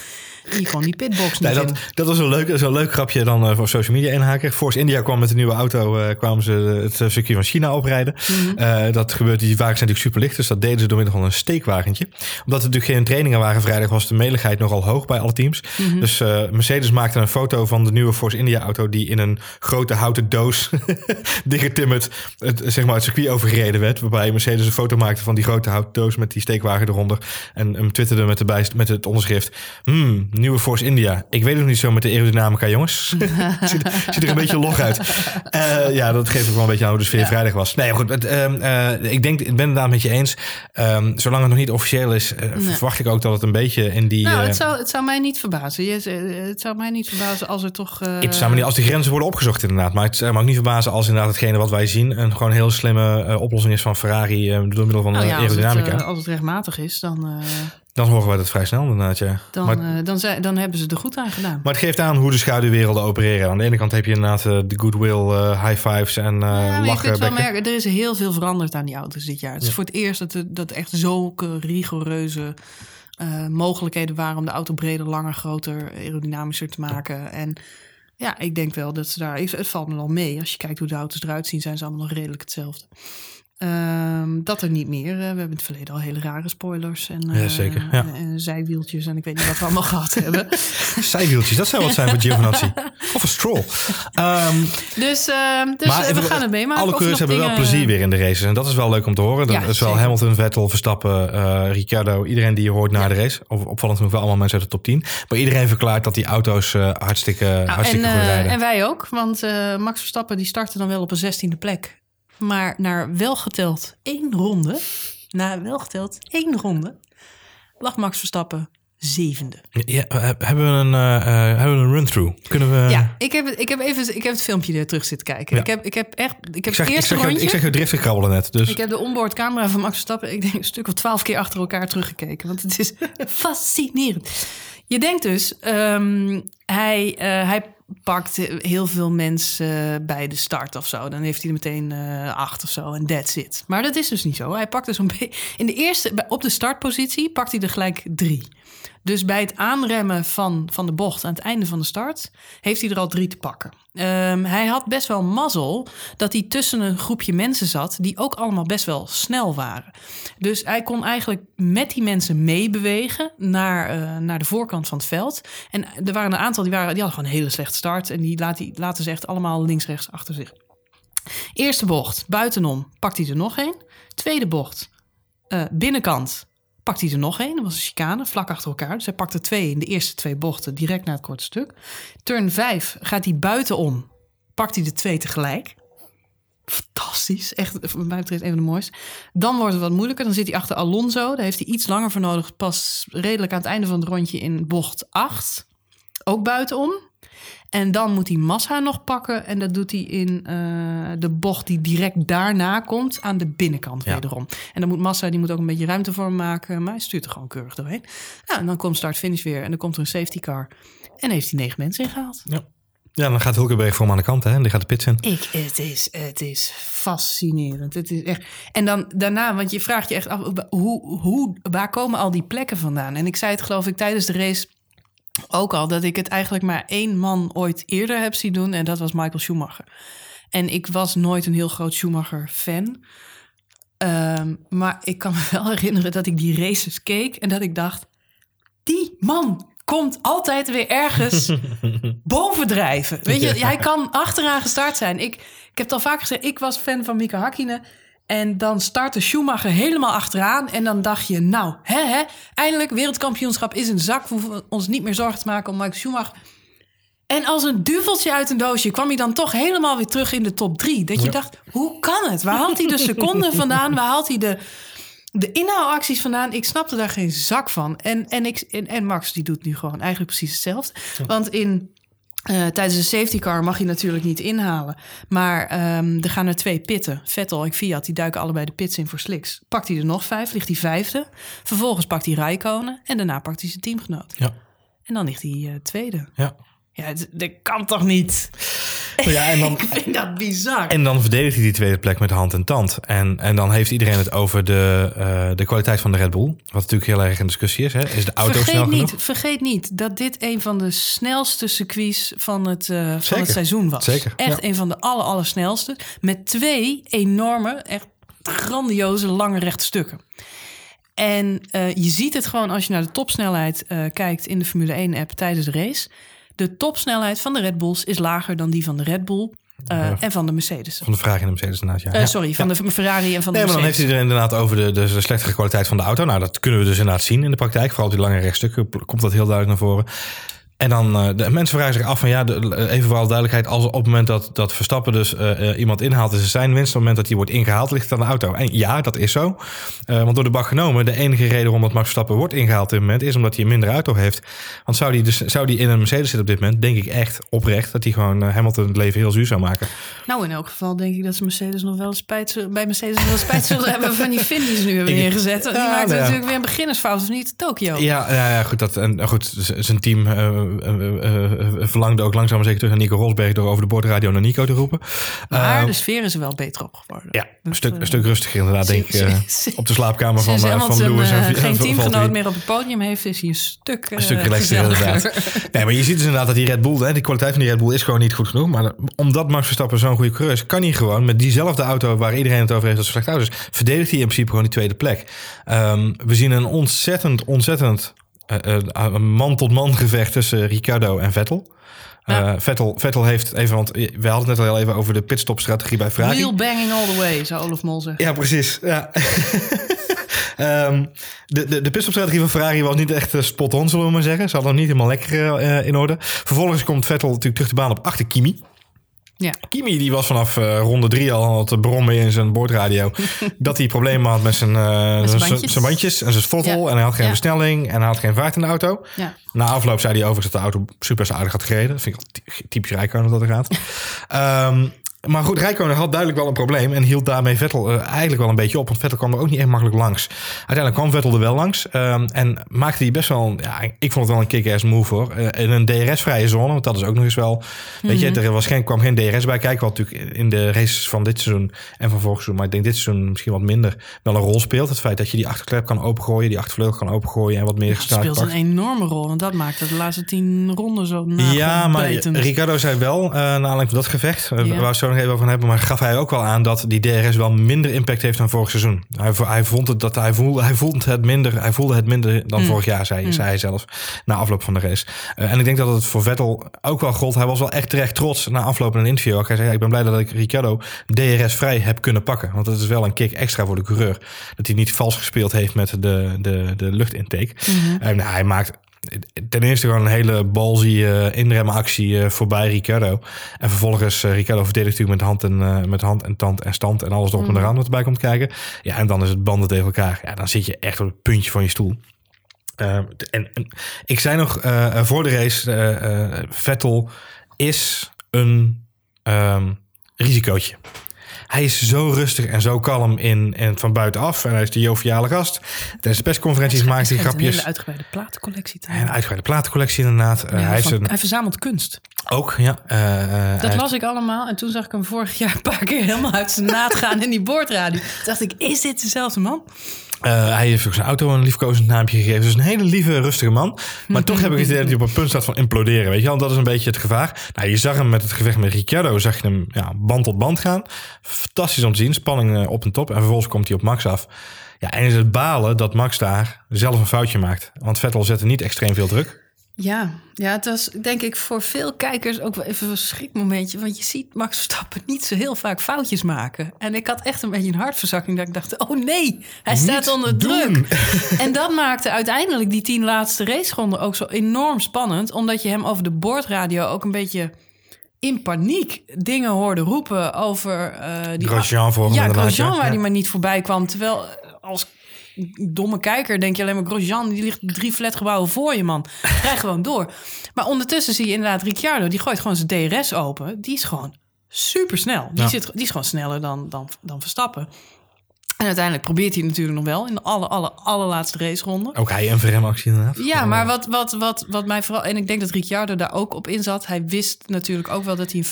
Speaker 1: die kon die pitbox niet
Speaker 2: Nee, dat, dat was een leuk, dat is een leuk grapje dan eh, voor social media inhaken. Force India kwam met een nieuwe auto, eh, kwamen ze het eh, circuit van China oprijden. Eh, dat gebeurt, die wagens zijn natuurlijk super licht, dus dat deden ze door middel van een steekwagentje. Omdat er natuurlijk geen trainingen waren vrijdag, was de meligheid nogal hoog bij alle teams. Dus eh, Mercedes maakte een foto van de nieuwe Force India auto die in een grote houten doos <laughs> dichtgetimmerd het, zeg maar, het circuit overgereden werd. Waarbij Mercedes een foto maakte van die grote houten doos met die steekwagen eronder. En hem twitterde met, de met het onderschrift. Hmm, Nieuwe Force India. Ik weet het nog niet zo met de aerodynamica, jongens. <laughs> ziet, ziet er een beetje log uit. Eh, ja, dat geeft ook wel een beetje aan hoe de sfeer vrijdag was. Nee, goed. Het, ehm, eh, ik denk, ik ben het inderdaad met je eens. Ehm, zolang het nog niet officieel is, eh, verwacht ik ook dat het een beetje in die...
Speaker 1: Nou, het zou, het zou mij niet verbazen. Je, het zou mij niet verbazen als er toch...
Speaker 2: Het zou me niet als die grenzen worden opgezocht inderdaad. Maar het zou me ook niet verbazen als inderdaad hetgene wat wij zien... een gewoon heel slimme oplossing is van Ferrari... door middel van
Speaker 1: nou
Speaker 2: eh,
Speaker 1: ja, als, het,
Speaker 2: aerodynamica.
Speaker 1: als het rechtmatig is, dan,
Speaker 2: Dan horen wij dat vrij snel inderdaad, ja.
Speaker 1: dan,
Speaker 2: maar,
Speaker 1: eh, dan, zijn- dan hebben ze er goed aan gedaan.
Speaker 2: maar het geeft aan hoe de schaduwwerelden opereren. Aan de ene kant heb je inderdaad eh, de goodwill, eh, high fives en
Speaker 1: Ja, maar je
Speaker 2: lachen.
Speaker 1: kunt wel merken, er is heel veel veranderd aan die auto's dit jaar. Het is voor het eerst dat, er- dat echt zulke rigoureuze mogelijkheden waren om de auto breder, langer, groter, aerodynamischer te maken. En ja, ik denk wel dat ze daar. Het valt me wel mee. Als je kijkt hoe de auto's eruit zien, zijn ze allemaal nog redelijk hetzelfde. Ehm, dat er niet meer. eh, we hebben in het verleden al hele rare spoilers en,
Speaker 2: Ja,
Speaker 1: eh,
Speaker 2: zeker, ja.
Speaker 1: en zijwieltjes en ik weet niet wat we allemaal <laughs> gehad hebben. <laughs>
Speaker 2: Zijwieltjes, dat zou wat zijn voor Giovinazzi. <laughs> Of een stroll. Ehm,
Speaker 1: Dus, ehm, dus
Speaker 2: maar
Speaker 1: eh, we gaan het meemaken.
Speaker 2: Alle coureurs hebben wel plezier weer in de races. En dat is wel leuk om te horen. Dat
Speaker 1: Ja,
Speaker 2: is wel. Hamilton, Vettel, Verstappen, Ricciardo. Iedereen die je hoort na de race. Of opvallend genoeg wel allemaal mensen uit de top 10. Maar iedereen verklaart dat die auto's hartstikke,
Speaker 1: Nou,
Speaker 2: hartstikke
Speaker 1: en,
Speaker 2: goed rijden.
Speaker 1: en wij ook, want Max Verstappen die startte dan wel op een zestiende plek. Maar naar welgeteld één ronde, na welgeteld één ronde, lag Max Verstappen zevende.
Speaker 2: Ja, eh, hebben we een, eh, eh, hebben we een run-through? Kunnen we...
Speaker 1: ja, ik heb, het- ik, heb even, ik heb het filmpje er terug zitten kijken.
Speaker 2: Ja.
Speaker 1: Ik, heb, ik heb echt, ik heb
Speaker 2: Ik
Speaker 1: het
Speaker 2: zeg, ik, zeg,
Speaker 1: rondje...
Speaker 2: ik zeg jou driftig krabbelen net. Dus
Speaker 1: Ik heb de onboardcamera van Max Verstappen, ik denk een stuk of twaalf keer achter elkaar teruggekeken. Want het is <laughs> fascinerend. Je denkt dus, ehm, hij, hij pakt heel veel mensen bij de start of zo. Dan heeft hij er meteen eh, acht of zo en that's it. Maar dat is dus niet zo. Hij pakt dus een. In de eerste, op de startpositie pakt hij er gelijk drie. Dus bij het aanremmen van, van de bocht aan het einde van de start... heeft hij er al drie te pakken. Ehm, hij had best wel mazzel dat hij tussen een groepje mensen zat... die ook allemaal best wel snel waren. Dus hij kon eigenlijk met die mensen meebewegen... naar, eh, naar de voorkant van het veld. En er waren een aantal die, waren, die hadden gewoon een hele slechte start... en die, laat laten ze echt allemaal links-rechts achter zich. Eerste bocht, buitenom, pakt hij er nog een. Tweede bocht, eh, binnenkant pakt hij er nog één. Dat was een chicane, vlak achter elkaar. Dus hij pakte twee in de eerste twee bochten, direct na het korte stuk. Turn 5 gaat hij buitenom, pakt hij de twee tegelijk. Fantastisch, echt wat mij betreft een van de mooiste. Dan wordt het wat moeilijker, dan zit hij achter Alonso. Daar heeft hij iets langer voor nodig, pas redelijk aan het einde van het rondje in bocht 8. Ook buitenom. En dan moet hij Massa nog pakken. En dat doet hij in eh, de bocht die direct daarna komt aan de binnenkant
Speaker 2: Ja.
Speaker 1: wederom. En dan moet Massa, die moet ook een beetje ruimte voor hem maken. Maar hij stuurt er gewoon keurig doorheen. Nou, en dan komt start-finish weer. En dan komt er een safety car. En heeft hij negen mensen ingehaald.
Speaker 2: ja. ja, dan gaat Hulkenberg voor hem aan de kant. Hè? En die gaat de pits in.
Speaker 1: Ik, het, is, het is fascinerend. Het is echt. En dan daarna, want je vraagt je echt af, hoe, hoe, waar komen al die plekken vandaan? En ik zei het geloof ik tijdens de race ook al, dat ik het eigenlijk maar één man ooit eerder heb zien doen. En dat was Michael Schumacher. En ik was nooit een heel groot Schumacher-fan. Ehm, maar ik kan me <laughs> wel herinneren dat ik die races keek en dat ik dacht: die man komt altijd weer ergens <laughs> bovendrijven. Weet je, hij kan achteraan gestart zijn. Ik, ik heb het al vaak gezegd, ik was fan van Mika Hakkinen. En dan startte Schumacher helemaal achteraan. En dan dacht je, nou, hè, hè, eindelijk wereldkampioenschap is de zak. We hoeven ons niet meer zorgen te maken om Michael Schumacher. En als een duveltje uit een doosje kwam hij dan toch helemaal weer terug in de top drie. Dat je dacht, hoe kan het? Waar haalt hij de seconden <laughs> vandaan? Waar haalt hij de, de inhaalacties vandaan? Ik snapte daar geen zak van. En, en, ik, en, en Max die doet nu gewoon eigenlijk precies hetzelfde. Want in, eh, tijdens de safety car mag je natuurlijk niet inhalen. Maar ehm, er gaan er twee pitten. Vettel en Fiat, die duiken allebei de pits in voor slicks. Pakt hij er nog vijf, ligt hij vijfde. Vervolgens pakt hij Rijkonen en daarna pakt hij zijn teamgenoot.
Speaker 2: Ja.
Speaker 1: En dan ligt hij eh, tweede.
Speaker 2: Ja.
Speaker 1: Ja, dat kan toch niet?
Speaker 2: Ja en, dan, <laughs>
Speaker 1: Ik vind dat bizar.
Speaker 2: en dan verdedigt hij die tweede plek met hand en tand. En, en dan heeft iedereen het over de, eh, de kwaliteit van de Red Bull. Wat natuurlijk heel erg in discussie is. Hè? Is de auto snel
Speaker 1: vergeet,
Speaker 2: genoeg?
Speaker 1: niet, vergeet niet dat dit een van de snelste circuits van het, eh, van
Speaker 2: Zeker.
Speaker 1: het seizoen was.
Speaker 2: Zeker,
Speaker 1: Echt
Speaker 2: ja.
Speaker 1: een van de aller, allersnelste. Met twee enorme, echt grandioze, lange rechte stukken. En eh, je ziet het gewoon als je naar de topsnelheid kijkt in de Formule 1-app tijdens de race. De topsnelheid van de Red Bulls is lager dan die van de Red Bull Uh, en van de Mercedes.
Speaker 2: Van de vraag in de Mercedes inderdaad, ja.
Speaker 1: Uh, sorry, van de Ferrari en van de
Speaker 2: nee,
Speaker 1: Mercedes.
Speaker 2: maar dan heeft hij er inderdaad over de, de, de, slechtere kwaliteit van de auto. Nou, dat kunnen we dus inderdaad zien in de praktijk. Vooral op die lange rechtstukken komt dat heel duidelijk naar voren. En dan, uh, de mensen vragen zich af van ja, de, even vooral duidelijkheid. Als op het moment dat, dat Verstappen dus uh, iemand inhaalt, is het zijn winst. Op het moment dat hij wordt ingehaald, ligt het aan de auto. En ja, dat is zo. Uh, want door de bak genomen, de enige reden waarom dat Max Verstappen wordt ingehaald op dit moment, is omdat hij een minder auto heeft. Want zou hij, dus, zou die in een Mercedes zitten op dit moment, denk ik echt oprecht dat hij gewoon Hamilton het leven heel zuur zou maken.
Speaker 1: Nou, in elk geval denk ik dat ze Mercedes nog wel spijt, bij Mercedes nog wel spijt zullen hebben van die Fin die ze nu hebben neergezet. Die
Speaker 2: Ja,
Speaker 1: maakte
Speaker 2: nou ja.
Speaker 1: natuurlijk weer een beginnersfout, of niet? Tokio.
Speaker 2: Ja, ja, ja goed. Dat, en, goed zijn team eh, eh, eh, eh, verlangde ook langzaam maar zeker terug naar Nico Rosberg door over de boordradio naar Nico te roepen.
Speaker 1: Maar
Speaker 2: Eh,
Speaker 1: de sfeer is er wel beter op geworden.
Speaker 2: ja, een
Speaker 1: Dus,
Speaker 2: stuk,
Speaker 1: eh,
Speaker 2: een stuk rustiger inderdaad, denk ik. eh, op de slaapkamer van, eh, van Lewis.
Speaker 1: eh,
Speaker 2: en
Speaker 1: geen teamgenoot meer op het podium heeft, is hij een stuk, eh,
Speaker 2: Een stuk relaxter
Speaker 1: gezelliger.
Speaker 2: inderdaad. Nee, maar je ziet dus inderdaad dat die Red Bull, hè, die kwaliteit van die Red Bull is gewoon niet goed genoeg. Maar omdat Max Verstappen zo'n goede coureur is, kan hij gewoon met diezelfde auto waar iedereen het over heeft dat ze slecht auto is, verdedigt hij in principe gewoon die tweede plek. Ehm, we zien een ontzettend, ontzettend eh, eh, een man-tot-man gevecht tussen Ricciardo en Vettel.
Speaker 1: Ja.
Speaker 2: Eh, Vettel, Vettel heeft even, want we hadden het net al heel even over de pitstop-strategie bij Ferrari.
Speaker 1: Wheel banging all the way, zou Olaf Mol zeggen.
Speaker 2: Ja, precies. Ja. <laughs> Ehm, de, de, de pitstopstrategie van Ferrari was niet echt eh, spot on, zullen we maar zeggen. Ze hadden nog niet helemaal lekker eh, in orde. Vervolgens komt Vettel natuurlijk terug de baan op achter Kimi.
Speaker 1: Ja.
Speaker 2: Kimi die was vanaf eh, ronde drie al aan het brommen in zijn boordradio. <laughs> dat hij problemen had met zijn, eh,
Speaker 1: zijn
Speaker 2: zijn-
Speaker 1: bandjes.
Speaker 2: zijn bandjes en zijn throttle.
Speaker 1: Ja.
Speaker 2: En hij had geen
Speaker 1: Ja.
Speaker 2: versnelling en hij had geen vaart in de auto.
Speaker 1: Ja.
Speaker 2: Na afloop zei hij overigens dat de auto super aardig had gereden. Dat vind ik typisch Rijkonen dat er gaat. <laughs> Ehm, maar goed, Rijkonen had duidelijk wel een probleem. En hield daarmee Vettel eh, eigenlijk wel een beetje op. Want Vettel kwam er ook niet echt makkelijk langs. Uiteindelijk kwam Vettel er wel langs. ehm, en maakte hij best wel... Ja, ik vond het wel een kick-ass move hoor. Eh, in een DRS-vrije zone. Want dat is ook nog eens wel... Weet je, er was geen, kwam geen DRS bij kijken. Wat natuurlijk in de races van dit seizoen en van vorig seizoen... maar ik denk dit seizoen misschien wat minder... wel een rol speelt. Het feit dat je die achterklep kan opengooien. Die achtervleugel kan opengooien. En wat meer
Speaker 1: Het
Speaker 2: snelheid
Speaker 1: speelt
Speaker 2: pakt.
Speaker 1: een enorme rol, want dat maakte de laatste tien ronden zo
Speaker 2: Ja, maar. Ricardo zei wel, uh, naar aanleiding van dat gevecht,
Speaker 1: Ja.
Speaker 2: waar het zo nog even over hebben, maar gaf hij ook wel aan dat die DRS wel minder impact heeft dan vorig seizoen. Hij, hij vond het dat hij voelde, hij voelde het minder, hij voelde het minder dan
Speaker 1: Mm.
Speaker 2: vorig jaar, zei, zei hij zelf na afloop van de race. Uh, en ik denk dat het voor Vettel ook wel gold. Hij was wel echt terecht trots na afloop in een interview. Ook. Hij zei: ja, Ik ben blij dat ik Ricardo DRS vrij heb kunnen pakken, want dat is wel een kick extra voor de coureur. Dat hij niet vals gespeeld heeft met de, de, de luchtintake. En hij maakt ten eerste gewoon een hele ballsy uh, inremactie uh, voorbij Ricardo. En vervolgens uh, Ricardo verdedigt natuurlijk met hand, en, uh, met hand en tand en stand en alles erop en eraan wat erbij komt kijken. Ja, en dan is het banden tegen elkaar. Ja, dan zit je echt op het puntje van je stoel. Uh, en, en, ik zei nog voor de race, Vettel is een um, risicootje. Hij is zo rustig en zo kalm in, en van buitenaf. En hij is de joviale gast. Tijdens de persconferenties maakt hij grapjes.
Speaker 1: Een hele uitgebreide platencollectie. Te
Speaker 2: een uitgebreide platencollectie inderdaad.
Speaker 1: Ja,
Speaker 2: hij,
Speaker 1: van,
Speaker 2: een,
Speaker 1: hij verzamelt kunst.
Speaker 2: Ook, ja. Uh,
Speaker 1: dat las ik allemaal. En toen zag ik hem vorig jaar een paar keer helemaal uit zijn naad gaan in die boordradio. Toen dacht ik, is dit dezelfde man?
Speaker 2: Uh, hij heeft ook zijn auto een liefkozend naampje gegeven. Dus een hele lieve, rustige man. Maar toch heb ik het idee dat hij op een punt staat van imploderen. Weet je wel, dat is een beetje het gevaar. Nou, je zag hem met het gevecht met Ricciardo, zag je hem ja, band tot band gaan. Fantastisch om te zien, spanning uh, op en top. En vervolgens komt hij op Max af. Ja, en is het balen dat Max daar zelf een foutje maakt. Want Vettel zette niet extreem veel druk.
Speaker 1: Ja, ja, het was denk ik voor veel kijkers ook wel even een schrikmomentje. Want je ziet Max Verstappen niet zo heel vaak foutjes maken. En ik had echt een beetje een hartverzakking dat ik dacht, oh nee, hij
Speaker 2: Niet
Speaker 1: staat onder
Speaker 2: doen.
Speaker 1: druk. <laughs> en dat maakte uiteindelijk die tien laatste raceronden ook zo enorm spannend. Omdat je hem over de boordradio ook een beetje in paniek dingen hoorde roepen over... Uh, die
Speaker 2: Grosjean
Speaker 1: Ja, Grosjean waar
Speaker 2: Ja.
Speaker 1: hij maar niet voorbij kwam. Terwijl eh, als domme kijker denk je alleen maar... Grosjean, die ligt drie flatgebouwen voor je, man. Rij <laughs> gewoon door. Maar ondertussen zie je inderdaad Ricciardo... die gooit gewoon zijn DRS open. Die is gewoon super snel. Die,
Speaker 2: Ja.
Speaker 1: zit, die is gewoon sneller dan, dan, dan Verstappen. En uiteindelijk probeert hij natuurlijk nog wel... in de alle, alle, allerlaatste raceronde.
Speaker 2: Ook hij en verremactie inderdaad.
Speaker 1: Ja, maar wat, wat, wat, wat mij vooral... En ik denk dat Ricciardo daar ook op in zat. Hij wist natuurlijk ook wel dat hij...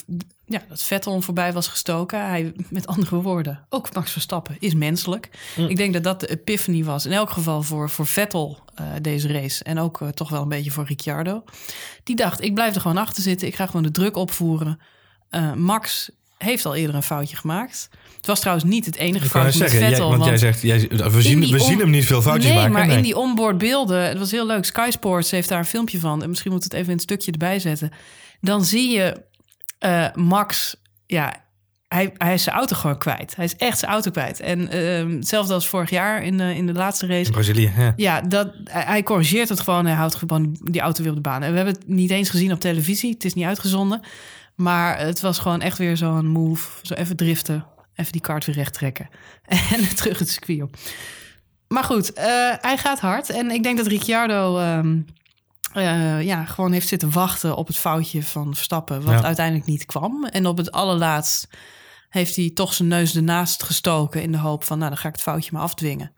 Speaker 1: Ja, dat Vettel voorbij was gestoken. Hij, met andere woorden, ook Max Verstappen is menselijk. Ik denk dat dat de epiphany was. In elk geval voor, voor Vettel uh, deze race. En ook uh, toch wel een beetje voor Ricciardo. Die dacht, ik blijf er gewoon achter zitten. Ik ga gewoon de druk opvoeren. Uh, Max heeft al eerder een foutje gemaakt. Het was trouwens niet het enige foutje met
Speaker 2: zeggen,
Speaker 1: Vettel.
Speaker 2: Jij, want, jij zegt, jij, we, zien, we zien hem niet veel foutjes
Speaker 1: nee,
Speaker 2: maken.
Speaker 1: Maar
Speaker 2: nee,
Speaker 1: in die onboard beelden, het was heel leuk. Sky Sports heeft daar een filmpje van. En misschien moet het even een stukje erbij zetten. Dan zie je uh, Max ja, hij, hij is zijn auto gewoon kwijt. Hij is echt zijn auto kwijt. En ehm, hetzelfde als vorig jaar in de, in de laatste race.
Speaker 2: In Brazilië, ja.
Speaker 1: Ja, dat, hij corrigeert het gewoon. Hij houdt gewoon die auto weer op de baan. En we hebben het niet eens gezien op televisie. Het is niet uitgezonden. Maar het was gewoon echt weer zo'n move. Zo even driften. Even die kart weer recht trekken. <laughs> En terug het circuit op. Maar goed, eh, hij gaat hard. En ik denk dat Ricciardo... ehm, eh, ja, gewoon heeft zitten wachten op het foutje van Verstappen. Wat
Speaker 2: Ja.
Speaker 1: uiteindelijk niet kwam. En op het allerlaatst heeft hij toch zijn neus ernaast gestoken... in de hoop van, nou, dan ga ik het foutje maar afdwingen.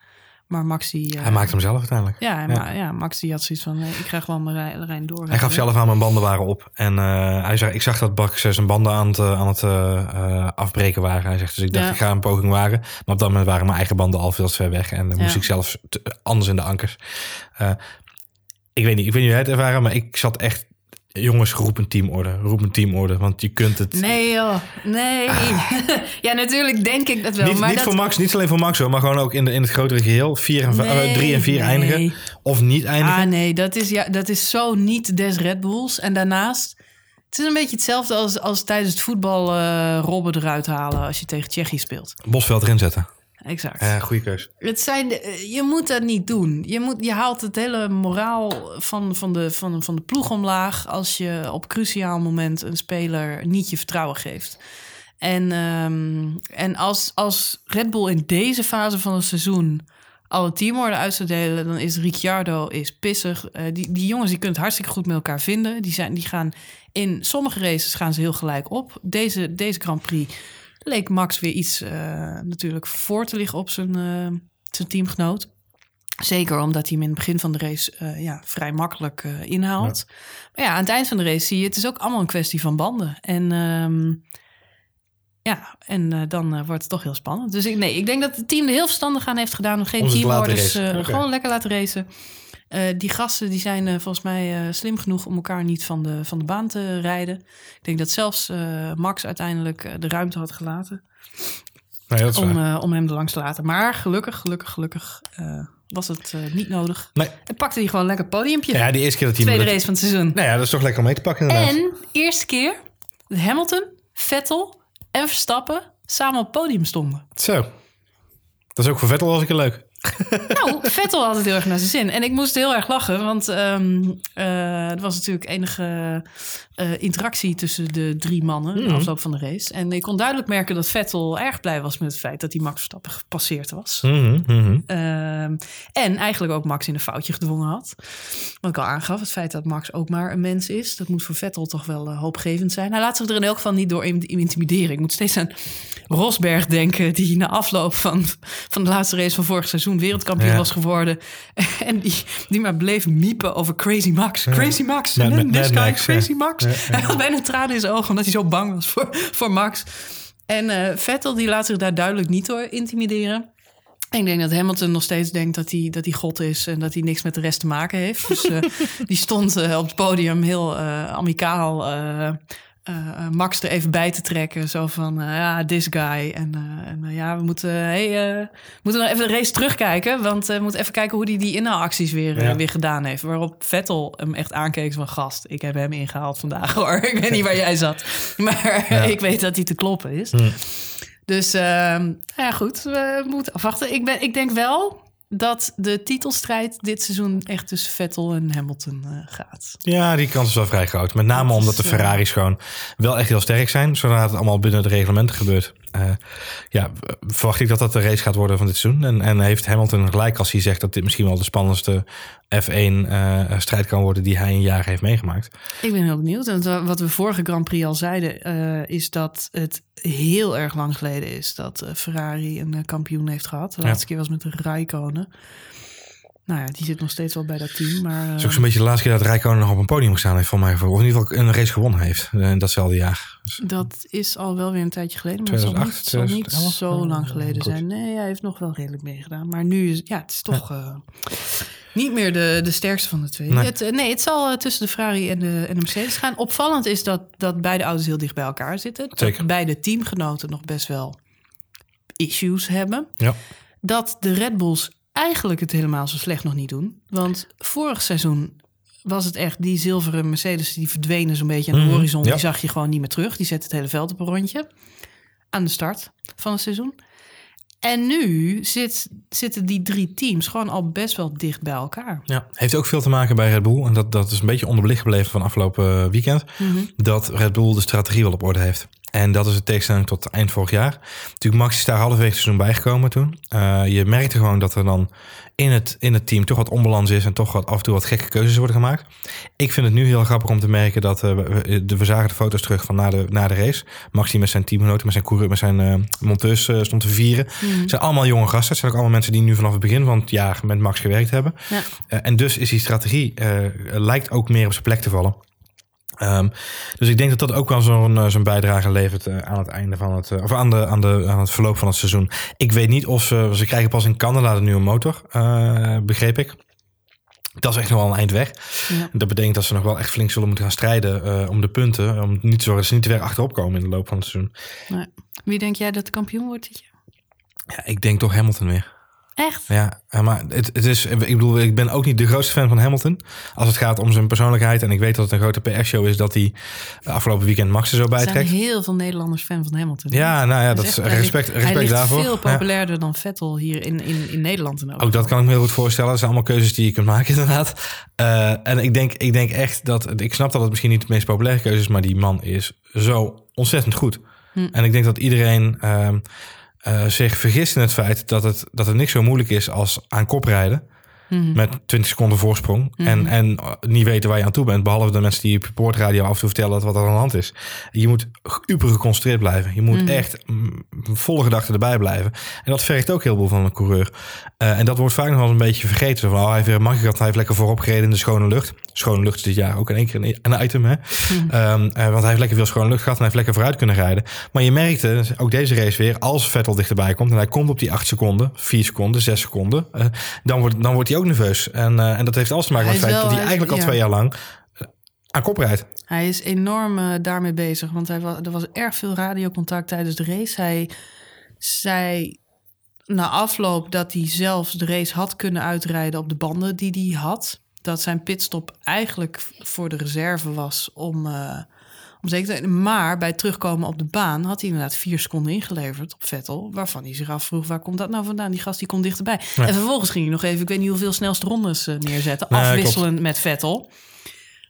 Speaker 1: Maar Max die... eh,
Speaker 2: Hij maakt hem zelf uiteindelijk.
Speaker 1: ja,
Speaker 2: Ja.
Speaker 1: Maar, ja, Max die had zoiets van, ik ga gewoon mijn rij- door.
Speaker 2: Hij gaf zelf aan mijn banden waren op. En eh, hij zei, ik zag dat Max zijn banden aan het, aan het afbreken waren. Hij zegt, dus ik dacht,
Speaker 1: Ja.
Speaker 2: ik ga een poging wagen. Maar op dat moment waren mijn eigen banden al veel te ver weg. En dan moest ik zelf anders in de ankers. Ik weet niet, ik weet niet hoe jij het ervaren, maar ik zat echt... Jongens, roep een teamorde. Roep een teamorde, want je kunt het...
Speaker 1: Nee joh, nee. <laughs> ja, natuurlijk denk ik dat wel.
Speaker 2: Ah. niet
Speaker 1: maar
Speaker 2: niet
Speaker 1: dat...
Speaker 2: voor Max, niet alleen voor Max hoor, maar gewoon ook in, de, in het grotere geheel. Vier en, v- eh,
Speaker 1: Nee,
Speaker 2: drie en vier
Speaker 1: nee.
Speaker 2: eindigen. Of niet eindigen.
Speaker 1: Ah nee, dat is, ja, dat is zo niet des Red Bulls. En daarnaast, het is een beetje hetzelfde als, als tijdens het voetbal eh Robben eruit halen als je tegen Tsjechië speelt.
Speaker 2: Bosveld erin zetten.
Speaker 1: Exact.
Speaker 2: Eh goede keus.
Speaker 1: Het zijn, eh, je moet dat niet doen. Je, moet, je haalt het hele moraal van, van, de, van, van de ploeg omlaag als je op cruciaal moment een speler niet je vertrouwen geeft. En, ehm, en als, als Red Bull in deze fase van het seizoen alle teamwoorden uit zou delen, dan is Ricciardo is pissig. Eh, die, die jongens die kunnen het hartstikke goed met elkaar vinden. Die, zijn, die gaan in sommige races gaan ze heel gelijk op. Deze, deze Grand Prix leek Max weer iets eh, natuurlijk voor te liggen op zijn, eh, zijn teamgenoot. Zeker omdat hij hem in het begin van de race eh, ja, vrij makkelijk inhaalt. Maar ja, aan het eind van de race zie je, het is ook allemaal een kwestie van banden. En ehm, ja, en dan wordt het toch heel spannend. Dus ik, nee, ik denk dat het team er heel verstandig aan heeft gedaan om geen teamorders
Speaker 2: Oké.
Speaker 1: gewoon lekker laten racen. Eh, die gasten die zijn eh, volgens mij eh, slim genoeg om elkaar niet van de, van de baan te rijden. Ik denk dat zelfs Max uiteindelijk de ruimte had gelaten
Speaker 2: Nee,
Speaker 1: om, om hem er langs te laten. Maar gelukkig, gelukkig, gelukkig was het niet nodig.
Speaker 2: Nee.
Speaker 1: En pakte hij gewoon lekker podiumpje.
Speaker 2: Ja, die eerste keer dat hij...
Speaker 1: Tweede race van het seizoen.
Speaker 2: Nou ja, dat is toch lekker om mee te pakken inderdaad.
Speaker 1: En eerste keer dat Hamilton, Vettel en Verstappen samen op het podium stonden.
Speaker 2: Zo. Dat is ook voor Vettel was ik leuk. <laughs>
Speaker 1: Nou, Vettel had het heel erg naar zijn zin. En ik moest heel erg lachen, want eh, er was natuurlijk enige eh, interactie tussen de drie mannen
Speaker 2: Mhm.
Speaker 1: in de afloop van de race. En ik kon duidelijk merken dat Vettel erg blij was met het feit dat hij Max Verstappen gepasseerd was.
Speaker 2: Mhm, mhm.
Speaker 1: Ehm, en eigenlijk ook Max in een foutje gedwongen had. Wat ik al aangaf, het feit dat Max ook maar een mens is, dat moet voor Vettel toch wel eh, hoopgevend zijn. Hij laat zich er in elk geval niet door in- intimideren. Ik moet steeds aan Rosberg denken, die na afloop van, van de laatste race van vorig seizoen wereldkampioen
Speaker 2: Ja.
Speaker 1: was geworden. <laughs> En die, die maar bleef miepen over Crazy Max. Crazy Max. Then
Speaker 2: Mad
Speaker 1: this guy,
Speaker 2: Max, ja.
Speaker 1: Crazy Max.
Speaker 2: Ja, ja.
Speaker 1: Hij had bijna tranen in zijn ogen omdat hij zo bang was voor, voor Max. En eh, Vettel die laat zich daar duidelijk niet door intimideren. Ik denk dat Hamilton nog steeds denkt dat hij, dat hij God is en dat hij niks met de rest te maken heeft. Dus eh, <laughs> die stond eh, op het podium heel amicaal eh, eh, Max er even bij te trekken. Zo van, eh, ja, this guy. En, en ja, we moeten, hey, we moeten nog even de race terugkijken. Want we moeten even kijken hoe hij die inhaalacties weer,
Speaker 2: Ja.
Speaker 1: weer gedaan heeft. Waarop Vettel hem echt aankeek van, gast, ik heb hem ingehaald vandaag <laughs> hoor. Ik weet niet waar jij zat. <laughs> Maar ik weet dat hij te kloppen is. Dus ehm, nou ja, goed, we moeten afwachten. Ik, ben, ik denk wel dat de titelstrijd dit seizoen echt tussen Vettel en Hamilton eh, gaat.
Speaker 2: Ja, die kans is wel vrij groot. Met name omdat de
Speaker 1: eh,
Speaker 2: Ferraris gewoon wel echt heel sterk zijn. Zodra het allemaal binnen de reglementen gebeurt. Eh, ja, verwacht ik dat dat de race gaat worden van dit seizoen. En, en heeft Hamilton gelijk als hij zegt dat dit misschien wel de spannendste F1-strijd kan worden die hij in jaren heeft meegemaakt.
Speaker 1: Ik ben heel benieuwd. En wa- wat we vorige Grand Prix al zeiden, eh, is dat het heel erg lang geleden is dat eh, Ferrari een eh, kampioen heeft gehad. De
Speaker 2: Ja.
Speaker 1: laatste keer was met de Raikkonen. Nou ja, die zit nog steeds wel bij dat team. Maar
Speaker 2: Het is
Speaker 1: eh,
Speaker 2: ook zo'n beetje de laatste keer dat Rijkonen nog op een podium gestaan heeft, voor mij. Of in ieder geval een race gewonnen heeft eh, in datzelfde jaar. Dus,
Speaker 1: dat is al wel weer een tijdje geleden. Maar het zal
Speaker 2: 2008,
Speaker 1: niet, zal niet
Speaker 2: 2011?
Speaker 1: zo lang
Speaker 2: Ja,
Speaker 1: geleden
Speaker 2: goed.
Speaker 1: zijn. Nee, hij heeft nog wel redelijk meegedaan. Maar nu is ja, het is toch eh, niet meer de, de sterkste van de twee.
Speaker 2: Nee.
Speaker 1: Het, eh, nee, het zal eh, tussen de Ferrari en de, en de Mercedes gaan. Opvallend is dat, dat beide auto's heel dicht bij elkaar zitten. Dat beide teamgenoten nog best wel issues hebben.
Speaker 2: ja.
Speaker 1: Dat de Red Bulls eigenlijk het helemaal zo slecht nog niet doen. Want vorig seizoen was het echt die zilveren Mercedes die verdwenen zo'n beetje aan de
Speaker 2: Mhm,
Speaker 1: horizon.
Speaker 2: ja.
Speaker 1: Die zag je gewoon niet meer terug. Die zette het hele veld op een rondje aan de start van het seizoen. En nu zit, zitten die drie teams gewoon al best wel dicht bij elkaar.
Speaker 2: Ja, heeft ook veel te maken bij Red Bull. En dat, dat is een beetje onderbelicht gebleven van afgelopen eh, weekend. Dat Red Bull de strategie wel op orde heeft. En dat is het tegenstelling tot eind vorig jaar. Natuurlijk, Max is daar halverwege het seizoen bijgekomen toen. Eh, je merkte gewoon dat er dan in het, in het team toch wat onbalans is... en toch wat, af en toe wat gekke keuzes worden gemaakt. Ik vind het nu heel grappig om te merken dat... eh, we, we- zagen de foto's terug van na de, na de race. Max die met zijn teamgenoten, met zijn, coureur, met zijn eh, monteurs eh, stond te vieren. Het zijn allemaal jonge gasten. Het zijn ook allemaal mensen die nu vanaf het begin van het jaar met Max gewerkt hebben.
Speaker 1: Ja.
Speaker 2: En dus is die strategie, lijkt ook meer op zijn plek te vallen. Ehm, dus ik denk dat dat ook wel zo'n eh, zo'n bijdrage levert eh, aan het einde van het, eh, of aan, de, aan, de, aan het verloop van het seizoen. Ik weet niet of ze, ze krijgen pas in Canada de nieuwe motor, eh, begreep ik. Dat is echt nog wel een eind weg.
Speaker 1: Ja.
Speaker 2: Dat betekent dat ze nog wel echt flink zullen moeten gaan strijden om de punten. Om niet te zorgen dat ze niet te ver achterop komen in de loop van het seizoen.
Speaker 1: Nee. Wie denk jij dat de kampioen wordt dit jaar?
Speaker 2: Ja, ik denk toch Hamilton weer.
Speaker 1: Echt?
Speaker 2: Ja, eh, maar het, het is, ik bedoel, ik ben ook niet de grootste fan van Hamilton. Als het gaat om zijn persoonlijkheid. En ik weet dat het een grote PR-show is dat hij afgelopen weekend Max er zo
Speaker 1: Er zijn
Speaker 2: bijtrekt.
Speaker 1: heel veel Nederlanders fan van Hamilton.
Speaker 2: Ja, nou ja, dat
Speaker 1: is echt-
Speaker 2: respect, respect
Speaker 1: hij
Speaker 2: daarvoor.
Speaker 1: veel
Speaker 2: Ja.
Speaker 1: populairder dan Vettel hier in, in, in Nederland. En
Speaker 2: Ook dat kan ik me heel goed voorstellen. Dat zijn allemaal keuzes die je kunt maken, <laughs> inderdaad. Eh, en ik denk, ik denk echt dat. Ik snap dat het misschien niet de meest populaire keuze is, maar die man is zo ontzettend goed.
Speaker 1: Hm.
Speaker 2: En ik denk dat iedereen ehm, eh, zich vergist in het feit dat het, dat het niks zo moeilijk is als aan kop rijden.
Speaker 1: Mhm.
Speaker 2: Met 20 seconden voorsprong. En, en eh, niet weten waar je aan toe bent. Behalve de mensen die je poortradio af en toe vertellen dat wat er aan de hand is. Je moet uber geconcentreerd blijven. Je moet echt mm, volle gedachten erbij blijven. En dat vergt ook heel veel van een coureur. Eh, en dat wordt vaak nog wel een beetje vergeten. Van, oh, hij heeft weer een maggie gehad. Hij heeft lekker voorop gereden in de schone lucht. Schone lucht is dit jaar ook in één keer een, item. Hè? Ehm, eh, want hij heeft lekker veel schone lucht gehad. En hij heeft lekker vooruit kunnen rijden. Maar je merkte, ook deze race weer, als Vettel dichterbij komt. En hij komt op die 8 seconden, 4 seconden, 6 seconden. eh, dan, wordt, dan wordt hij ook nerveus. En, eh, en dat heeft alles te maken met het feit dat hij
Speaker 1: is-
Speaker 2: eigenlijk al twee jaar lang eh, aan kop rijdt.
Speaker 1: Hij is enorm eh, daarmee bezig, want hij was, er was erg veel radiocontact tijdens de race. Hij zei na afloop dat hij zelfs de race had kunnen uitrijden op de banden die hij had. Dat zijn pitstop eigenlijk voor de reserve was om, eh, om zeker te Maar bij het terugkomen op de baan had hij inderdaad vier seconden ingeleverd op Vettel. Waarvan hij zich afvroeg, waar komt dat nou vandaan? Die gast die komt dichterbij.
Speaker 2: Ja.
Speaker 1: En vervolgens ging hij nog even, ik weet niet hoeveel snelste rondes eh, neerzetten.
Speaker 2: Nee,
Speaker 1: afwisselend met Vettel.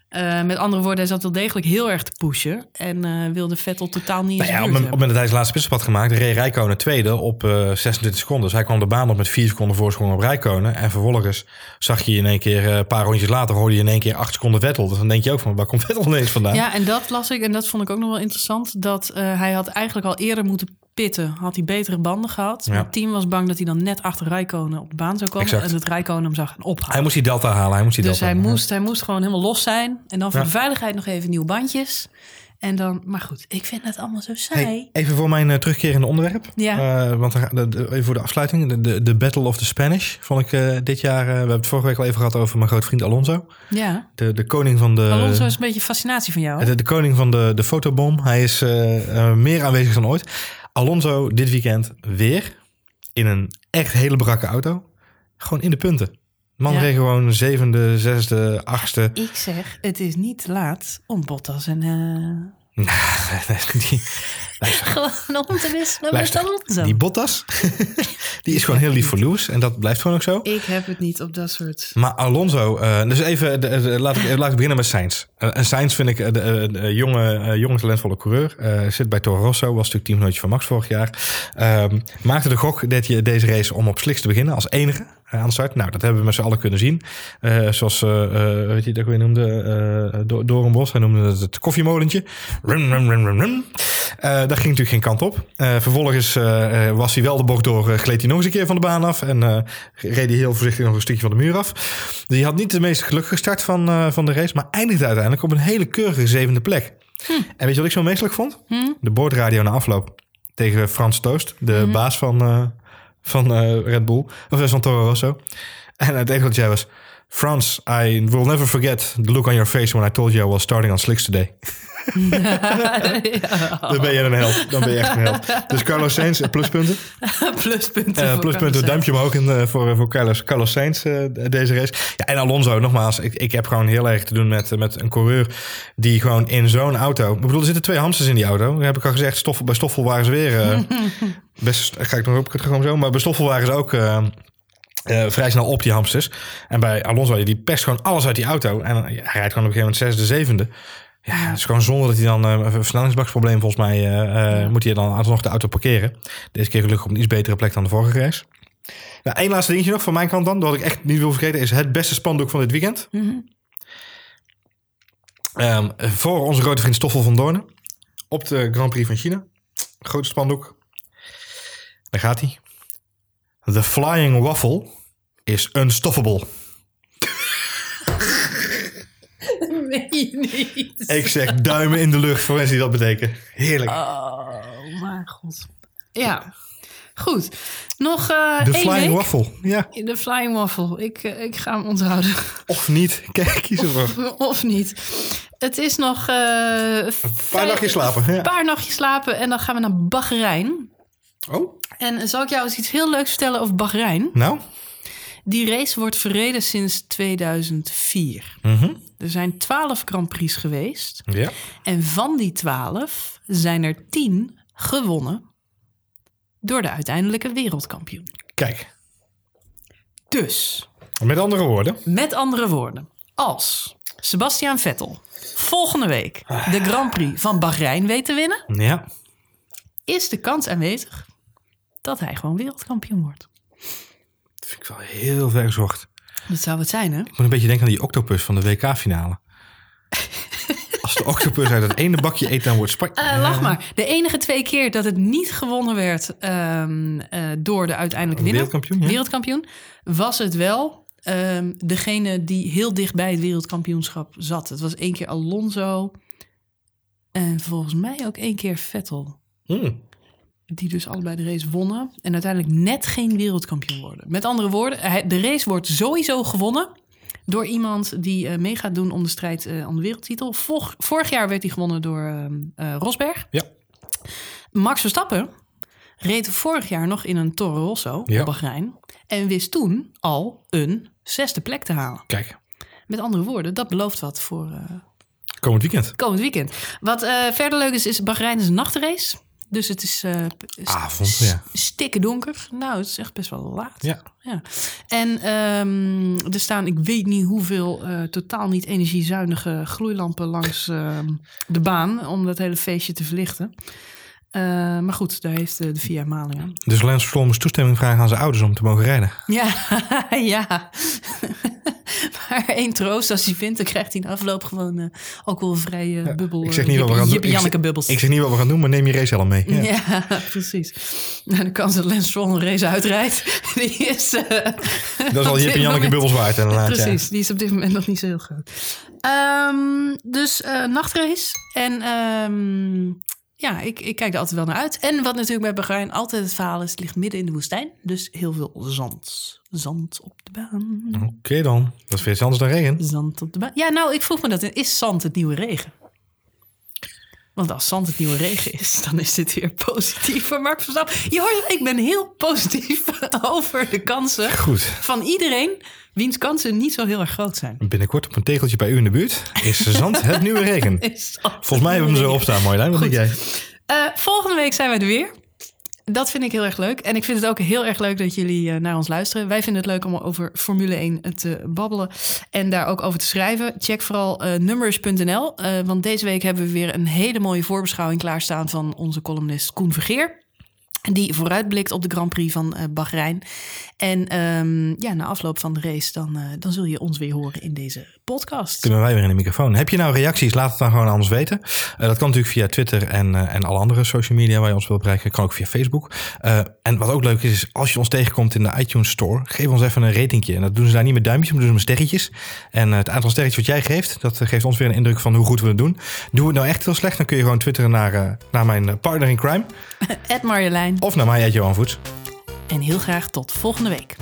Speaker 1: Eh, met andere woorden, hij zat wel degelijk heel erg te pushen. En eh, wilde Vettel totaal niet
Speaker 2: Nou ja, op het moment dat hij zijn laatste pitstop had gemaakt, reed Rijkonen tweede op eh 26 seconden. Dus hij kwam de baan op met 4 seconden voorsprong op Rijkonen. En vervolgens zag je in één keer, een paar rondjes later, hoorde je in één keer 8 seconden Vettel. Dus dan denk je ook van, waar komt <laughs> Vettel ineens vandaan?
Speaker 1: Ja, en dat las ik en dat vond ik ook nog wel interessant. Dat hij had eigenlijk al eerder moeten pitten. Had hij betere banden gehad.
Speaker 2: Ja.
Speaker 1: Het team was bang dat hij dan net achter Rijkonen op de baan zou komen.
Speaker 2: Exact.
Speaker 1: En dat Rijkonen hem gaan ophalen.
Speaker 2: Hij moest die delta halen. Hij moest die
Speaker 1: dus
Speaker 2: delta
Speaker 1: hij
Speaker 2: halen.
Speaker 1: moest, hij moest gewoon helemaal los zijn. En dan voor
Speaker 2: Ja.
Speaker 1: de veiligheid nog even nieuwe bandjes. En dan, maar goed, ik vind het allemaal zo saai.
Speaker 2: Hey, even voor mijn eh, terugkerende onderwerp.
Speaker 1: Ja.
Speaker 2: Eh, want de, de- even voor de afsluiting. De, de, de Battle of the Spanish vond ik eh, dit jaar... we hebben het vorige week al even gehad over mijn grote vriend Alonso.
Speaker 1: Ja,
Speaker 2: De, de koning van de...
Speaker 1: Alonso is een beetje fascinatie van jou.
Speaker 2: De, koning van de, de fotobom. Hij is meer aanwezig dan ooit. Alonso dit weekend weer in een echt hele brakke auto. Gewoon in de punten. Man
Speaker 1: Ja.
Speaker 2: reed gewoon zevende, zesde, achtste.
Speaker 1: Ik zeg, het is niet te laat om Bottas en... eh, <laughs>
Speaker 2: die, <laughs>
Speaker 1: gewoon om te wisselen met Alonso.
Speaker 2: die Bottas, <laughs> die is gewoon heel lief voor Lewis. En dat blijft gewoon ook zo.
Speaker 1: Ik heb het niet op dat soort...
Speaker 2: Maar Alonso, eh, dus even, de- de- laat, ik, laat ik beginnen met Sainz. Eh, en Sainz vind ik de, eh, de jonge, jonge talentvolle coureur. Eh, zit bij Toro Rosso, was natuurlijk teamgenootje van Max vorig jaar. Ehm, maakte de gok dat je deze race om op sliks te beginnen als enige aan de start. Nou, dat hebben we met z'n allen kunnen zien. Eh, zoals, eh eh, weet je dat ik weer noemde, eh Do- Doornbos. Hij noemde het het koffiemolentje. Rum, rum, rum, rum, rum. Eh, daar ging natuurlijk geen kant op. Eh, vervolgens eh, was hij wel de bocht door, gleed hij nog eens een keer van de baan af. En reed hij heel voorzichtig nog een stukje van de muur af. Dus hij had niet de meest gelukkige start van, van de race. Maar eindigde uiteindelijk op een hele keurige zevende plek. En weet je wat ik zo meestelijk vond? De boordradio na afloop. Tegen Frans Toost, de baas van, van Red Bull. Of van Toro Rosso. En het enige wat jij was... Frans, I will never forget the look on your face when I told you I was starting on slicks today. <laughs> <laughs> Dan ben je een held. Dan ben je echt een held. Dus Carlos Sainz, eh, pluspunten. <laughs>
Speaker 1: pluspunten.
Speaker 2: Eh, pluspunten, duimpje omhoog in, eh, voor, voor Carlos, Carlos Sainz deze race. Ja, en Alonso, nogmaals, ik, ik heb gewoon heel erg te doen met, met een coureur die gewoon in zo'n auto... Ik bedoel, er zitten twee hamsters in die auto. Dat heb ik al gezegd, Stoffel, bij Stoffel waren ze weer... <laughs> best, ga ik nog op, gewoon zo. Maar bij Stoffel waren ze ook... vrij snel op die hamsters. En bij Alonso, die perst gewoon alles uit die auto. En hij rijdt gewoon op een gegeven moment zesde, zevende. Ja, het is gewoon zonde dat hij dan eh, een versnellingsbaksprobleem volgens mij eh, eh, moet hij dan alsnog de auto parkeren. Deze keer gelukkig op een iets betere plek dan de vorige race. Nou, één laatste dingetje nog van mijn kant dan, dat ik echt niet wil vergeten, is het beste spandoek van dit weekend. Ehm, voor onze grote vriend Stoffel van Doornen. Op de Grand Prix van China. Grote spandoek. Daar gaat hij. The Flying Waffle is unstoppable. <laughs>
Speaker 1: Nee, niet.
Speaker 2: Ik zeg duimen in de lucht voor mensen die dat betekenen. Heerlijk.
Speaker 1: Oh, mijn god. Ja, goed. Nog eh
Speaker 2: De
Speaker 1: één
Speaker 2: Flying
Speaker 1: week.
Speaker 2: Waffle. Ja.
Speaker 1: De Flying Waffle. Ik, eh, ik ga hem onthouden.
Speaker 2: Of niet. <laughs> Kijk, kies ervoor.
Speaker 1: of niet. Het is nog... eh
Speaker 2: Een paar nachtjes slapen.
Speaker 1: Een
Speaker 2: Ja.
Speaker 1: paar nachtjes slapen en dan gaan we naar Bahrein.
Speaker 2: Oh,
Speaker 1: En zal ik jou eens iets heel leuks vertellen over Bahrein?
Speaker 2: nou.
Speaker 1: Die race wordt verreden sinds 2004.
Speaker 2: Mhm.
Speaker 1: Er zijn 12 Grand Prix geweest.
Speaker 2: Ja.
Speaker 1: En van die 12 zijn er 10 gewonnen door de uiteindelijke wereldkampioen.
Speaker 2: Kijk.
Speaker 1: Dus,
Speaker 2: Met andere woorden.
Speaker 1: met andere woorden, als Sebastian Vettel volgende week de Grand Prix van Bahrein weet te winnen,
Speaker 2: Ja.
Speaker 1: is de kans aanwezig dat hij gewoon wereldkampioen wordt.
Speaker 2: Vind ik wel heel ver gezocht.
Speaker 1: Dat zou het zijn, hè?
Speaker 2: Ik moet een beetje denken aan die octopus van de WK-finale. <laughs> Als de octopus uit het ene bakje eet, dan wordt Spanje...
Speaker 1: Lach maar. De enige twee keer dat het niet gewonnen werd ehm, eh, door de uiteindelijke winnaar,
Speaker 2: Wereldkampioen, ja.
Speaker 1: wereldkampioen, was het wel ehm, degene die heel dicht bij het wereldkampioenschap zat. Het was één keer Alonso en volgens mij ook één keer Vettel.
Speaker 2: Hmm.
Speaker 1: Die dus allebei de race wonnen en uiteindelijk net geen wereldkampioen worden. Met andere woorden, de race wordt sowieso gewonnen door iemand die eh, mee gaat doen om de strijd eh, om de wereldtitel. Vor- vorig jaar werd hij gewonnen door eh, Rosberg.
Speaker 2: Ja.
Speaker 1: Max Verstappen reed vorig jaar nog in een Toro Rosso
Speaker 2: Ja.
Speaker 1: op Bahrein. En wist toen al een zesde plek te halen.
Speaker 2: Kijk,
Speaker 1: Met andere woorden, dat belooft wat voor
Speaker 2: komend weekend.
Speaker 1: komend weekend. Wat verder leuk is, is Bahrein is een nachtrace. Dus het is st-
Speaker 2: Avond, ja.
Speaker 1: stikken donker. Nou, het is echt best wel laat.
Speaker 2: Ja.
Speaker 1: Ja. En ehm, er staan, ik weet niet hoeveel, eh, totaal niet energiezuinige gloeilampen langs ehm, de baan om dat hele feestje te verlichten. Eh, maar goed, daar heeft eh, de VIA maling aan.
Speaker 2: Dus Lance Stroll moest toestemming vragen aan zijn ouders om te mogen rijden.
Speaker 1: Ja, <laughs> ja. <laughs> maar één troost, als hij vindt, dan krijgt hij in afloop gewoon eh, alcoholvrije bubbel.
Speaker 2: Ik zeg niet wat we gaan doen. Ik zeg-
Speaker 1: bubbels.
Speaker 2: Ik zeg niet wat we gaan doen, maar neem je racehelm mee. Ja.
Speaker 1: Ja, <laughs> precies. Nou, de kans dat Lance Stroll een race uitrijdt, die is...
Speaker 2: Dat is al Jip en Janneke bubbels waard. inderdaad, ja.
Speaker 1: Precies, die is op dit moment nog niet zo heel groot. Ehm, dus nachtrace. En ehm, ja, ik, ik kijk er altijd wel naar uit. En wat natuurlijk bij Bahrein altijd het verhaal is, het ligt midden in de woestijn. Dus heel veel zand. Zand op de baan.
Speaker 2: Oké dan. Dat is weer iets anders dan regen.
Speaker 1: Zand op de baan. Ja, nou, ik vroeg me dat. Is zand het nieuwe regen? Want als zand het nieuwe regen is, dan is dit weer positief Mark Verstappen. Je hoort, ik ben heel positief <laughs> over de kansen
Speaker 2: Goed.
Speaker 1: van iedereen wiens kansen niet zo heel erg groot zijn.
Speaker 2: Binnenkort op een tegeltje bij u in de buurt is zand <laughs> het nieuwe regen. Volgens mij hebben we hem zo opstaan, Marjolein. Wat denk jij?
Speaker 1: Eh, volgende week zijn wij er weer. Dat vind ik heel erg leuk. En ik vind het ook heel erg leuk dat jullie eh, naar ons luisteren. Wij vinden het leuk om over Formule 1 te babbelen en daar ook over te schrijven. Check vooral eh, numbers.nl, eh, want deze week hebben we weer een hele mooie voorbeschouwing klaarstaan van onze columnist Koen Vergeer. Die vooruitblikt op de Grand Prix van eh Bahrein. En ehm, ja, na afloop van de race, dan, eh, dan zul je ons weer horen in deze podcast.
Speaker 2: Kunnen wij weer in de microfoon. Heb je nou reacties? Laat het dan gewoon aan ons weten. Eh, dat kan natuurlijk via Twitter en, en alle andere social media waar je ons wilt bereiken. Kan ook via Facebook. En wat ook leuk is, is als je ons tegenkomt in de iTunes Store, geef ons even een ratingje. En dat doen ze daar niet met duimpjes, maar doen ze met sterretjes. En het aantal sterretjes wat jij geeft, dat geeft ons weer een indruk van hoe goed we het doen. Doen we het nou echt heel slecht, dan kun je gewoon twitteren naar, naar mijn partner in crime. <laughs>
Speaker 1: Ed Marjolein.
Speaker 2: Of naar mij, Johan Voets.
Speaker 1: En heel graag tot volgende week.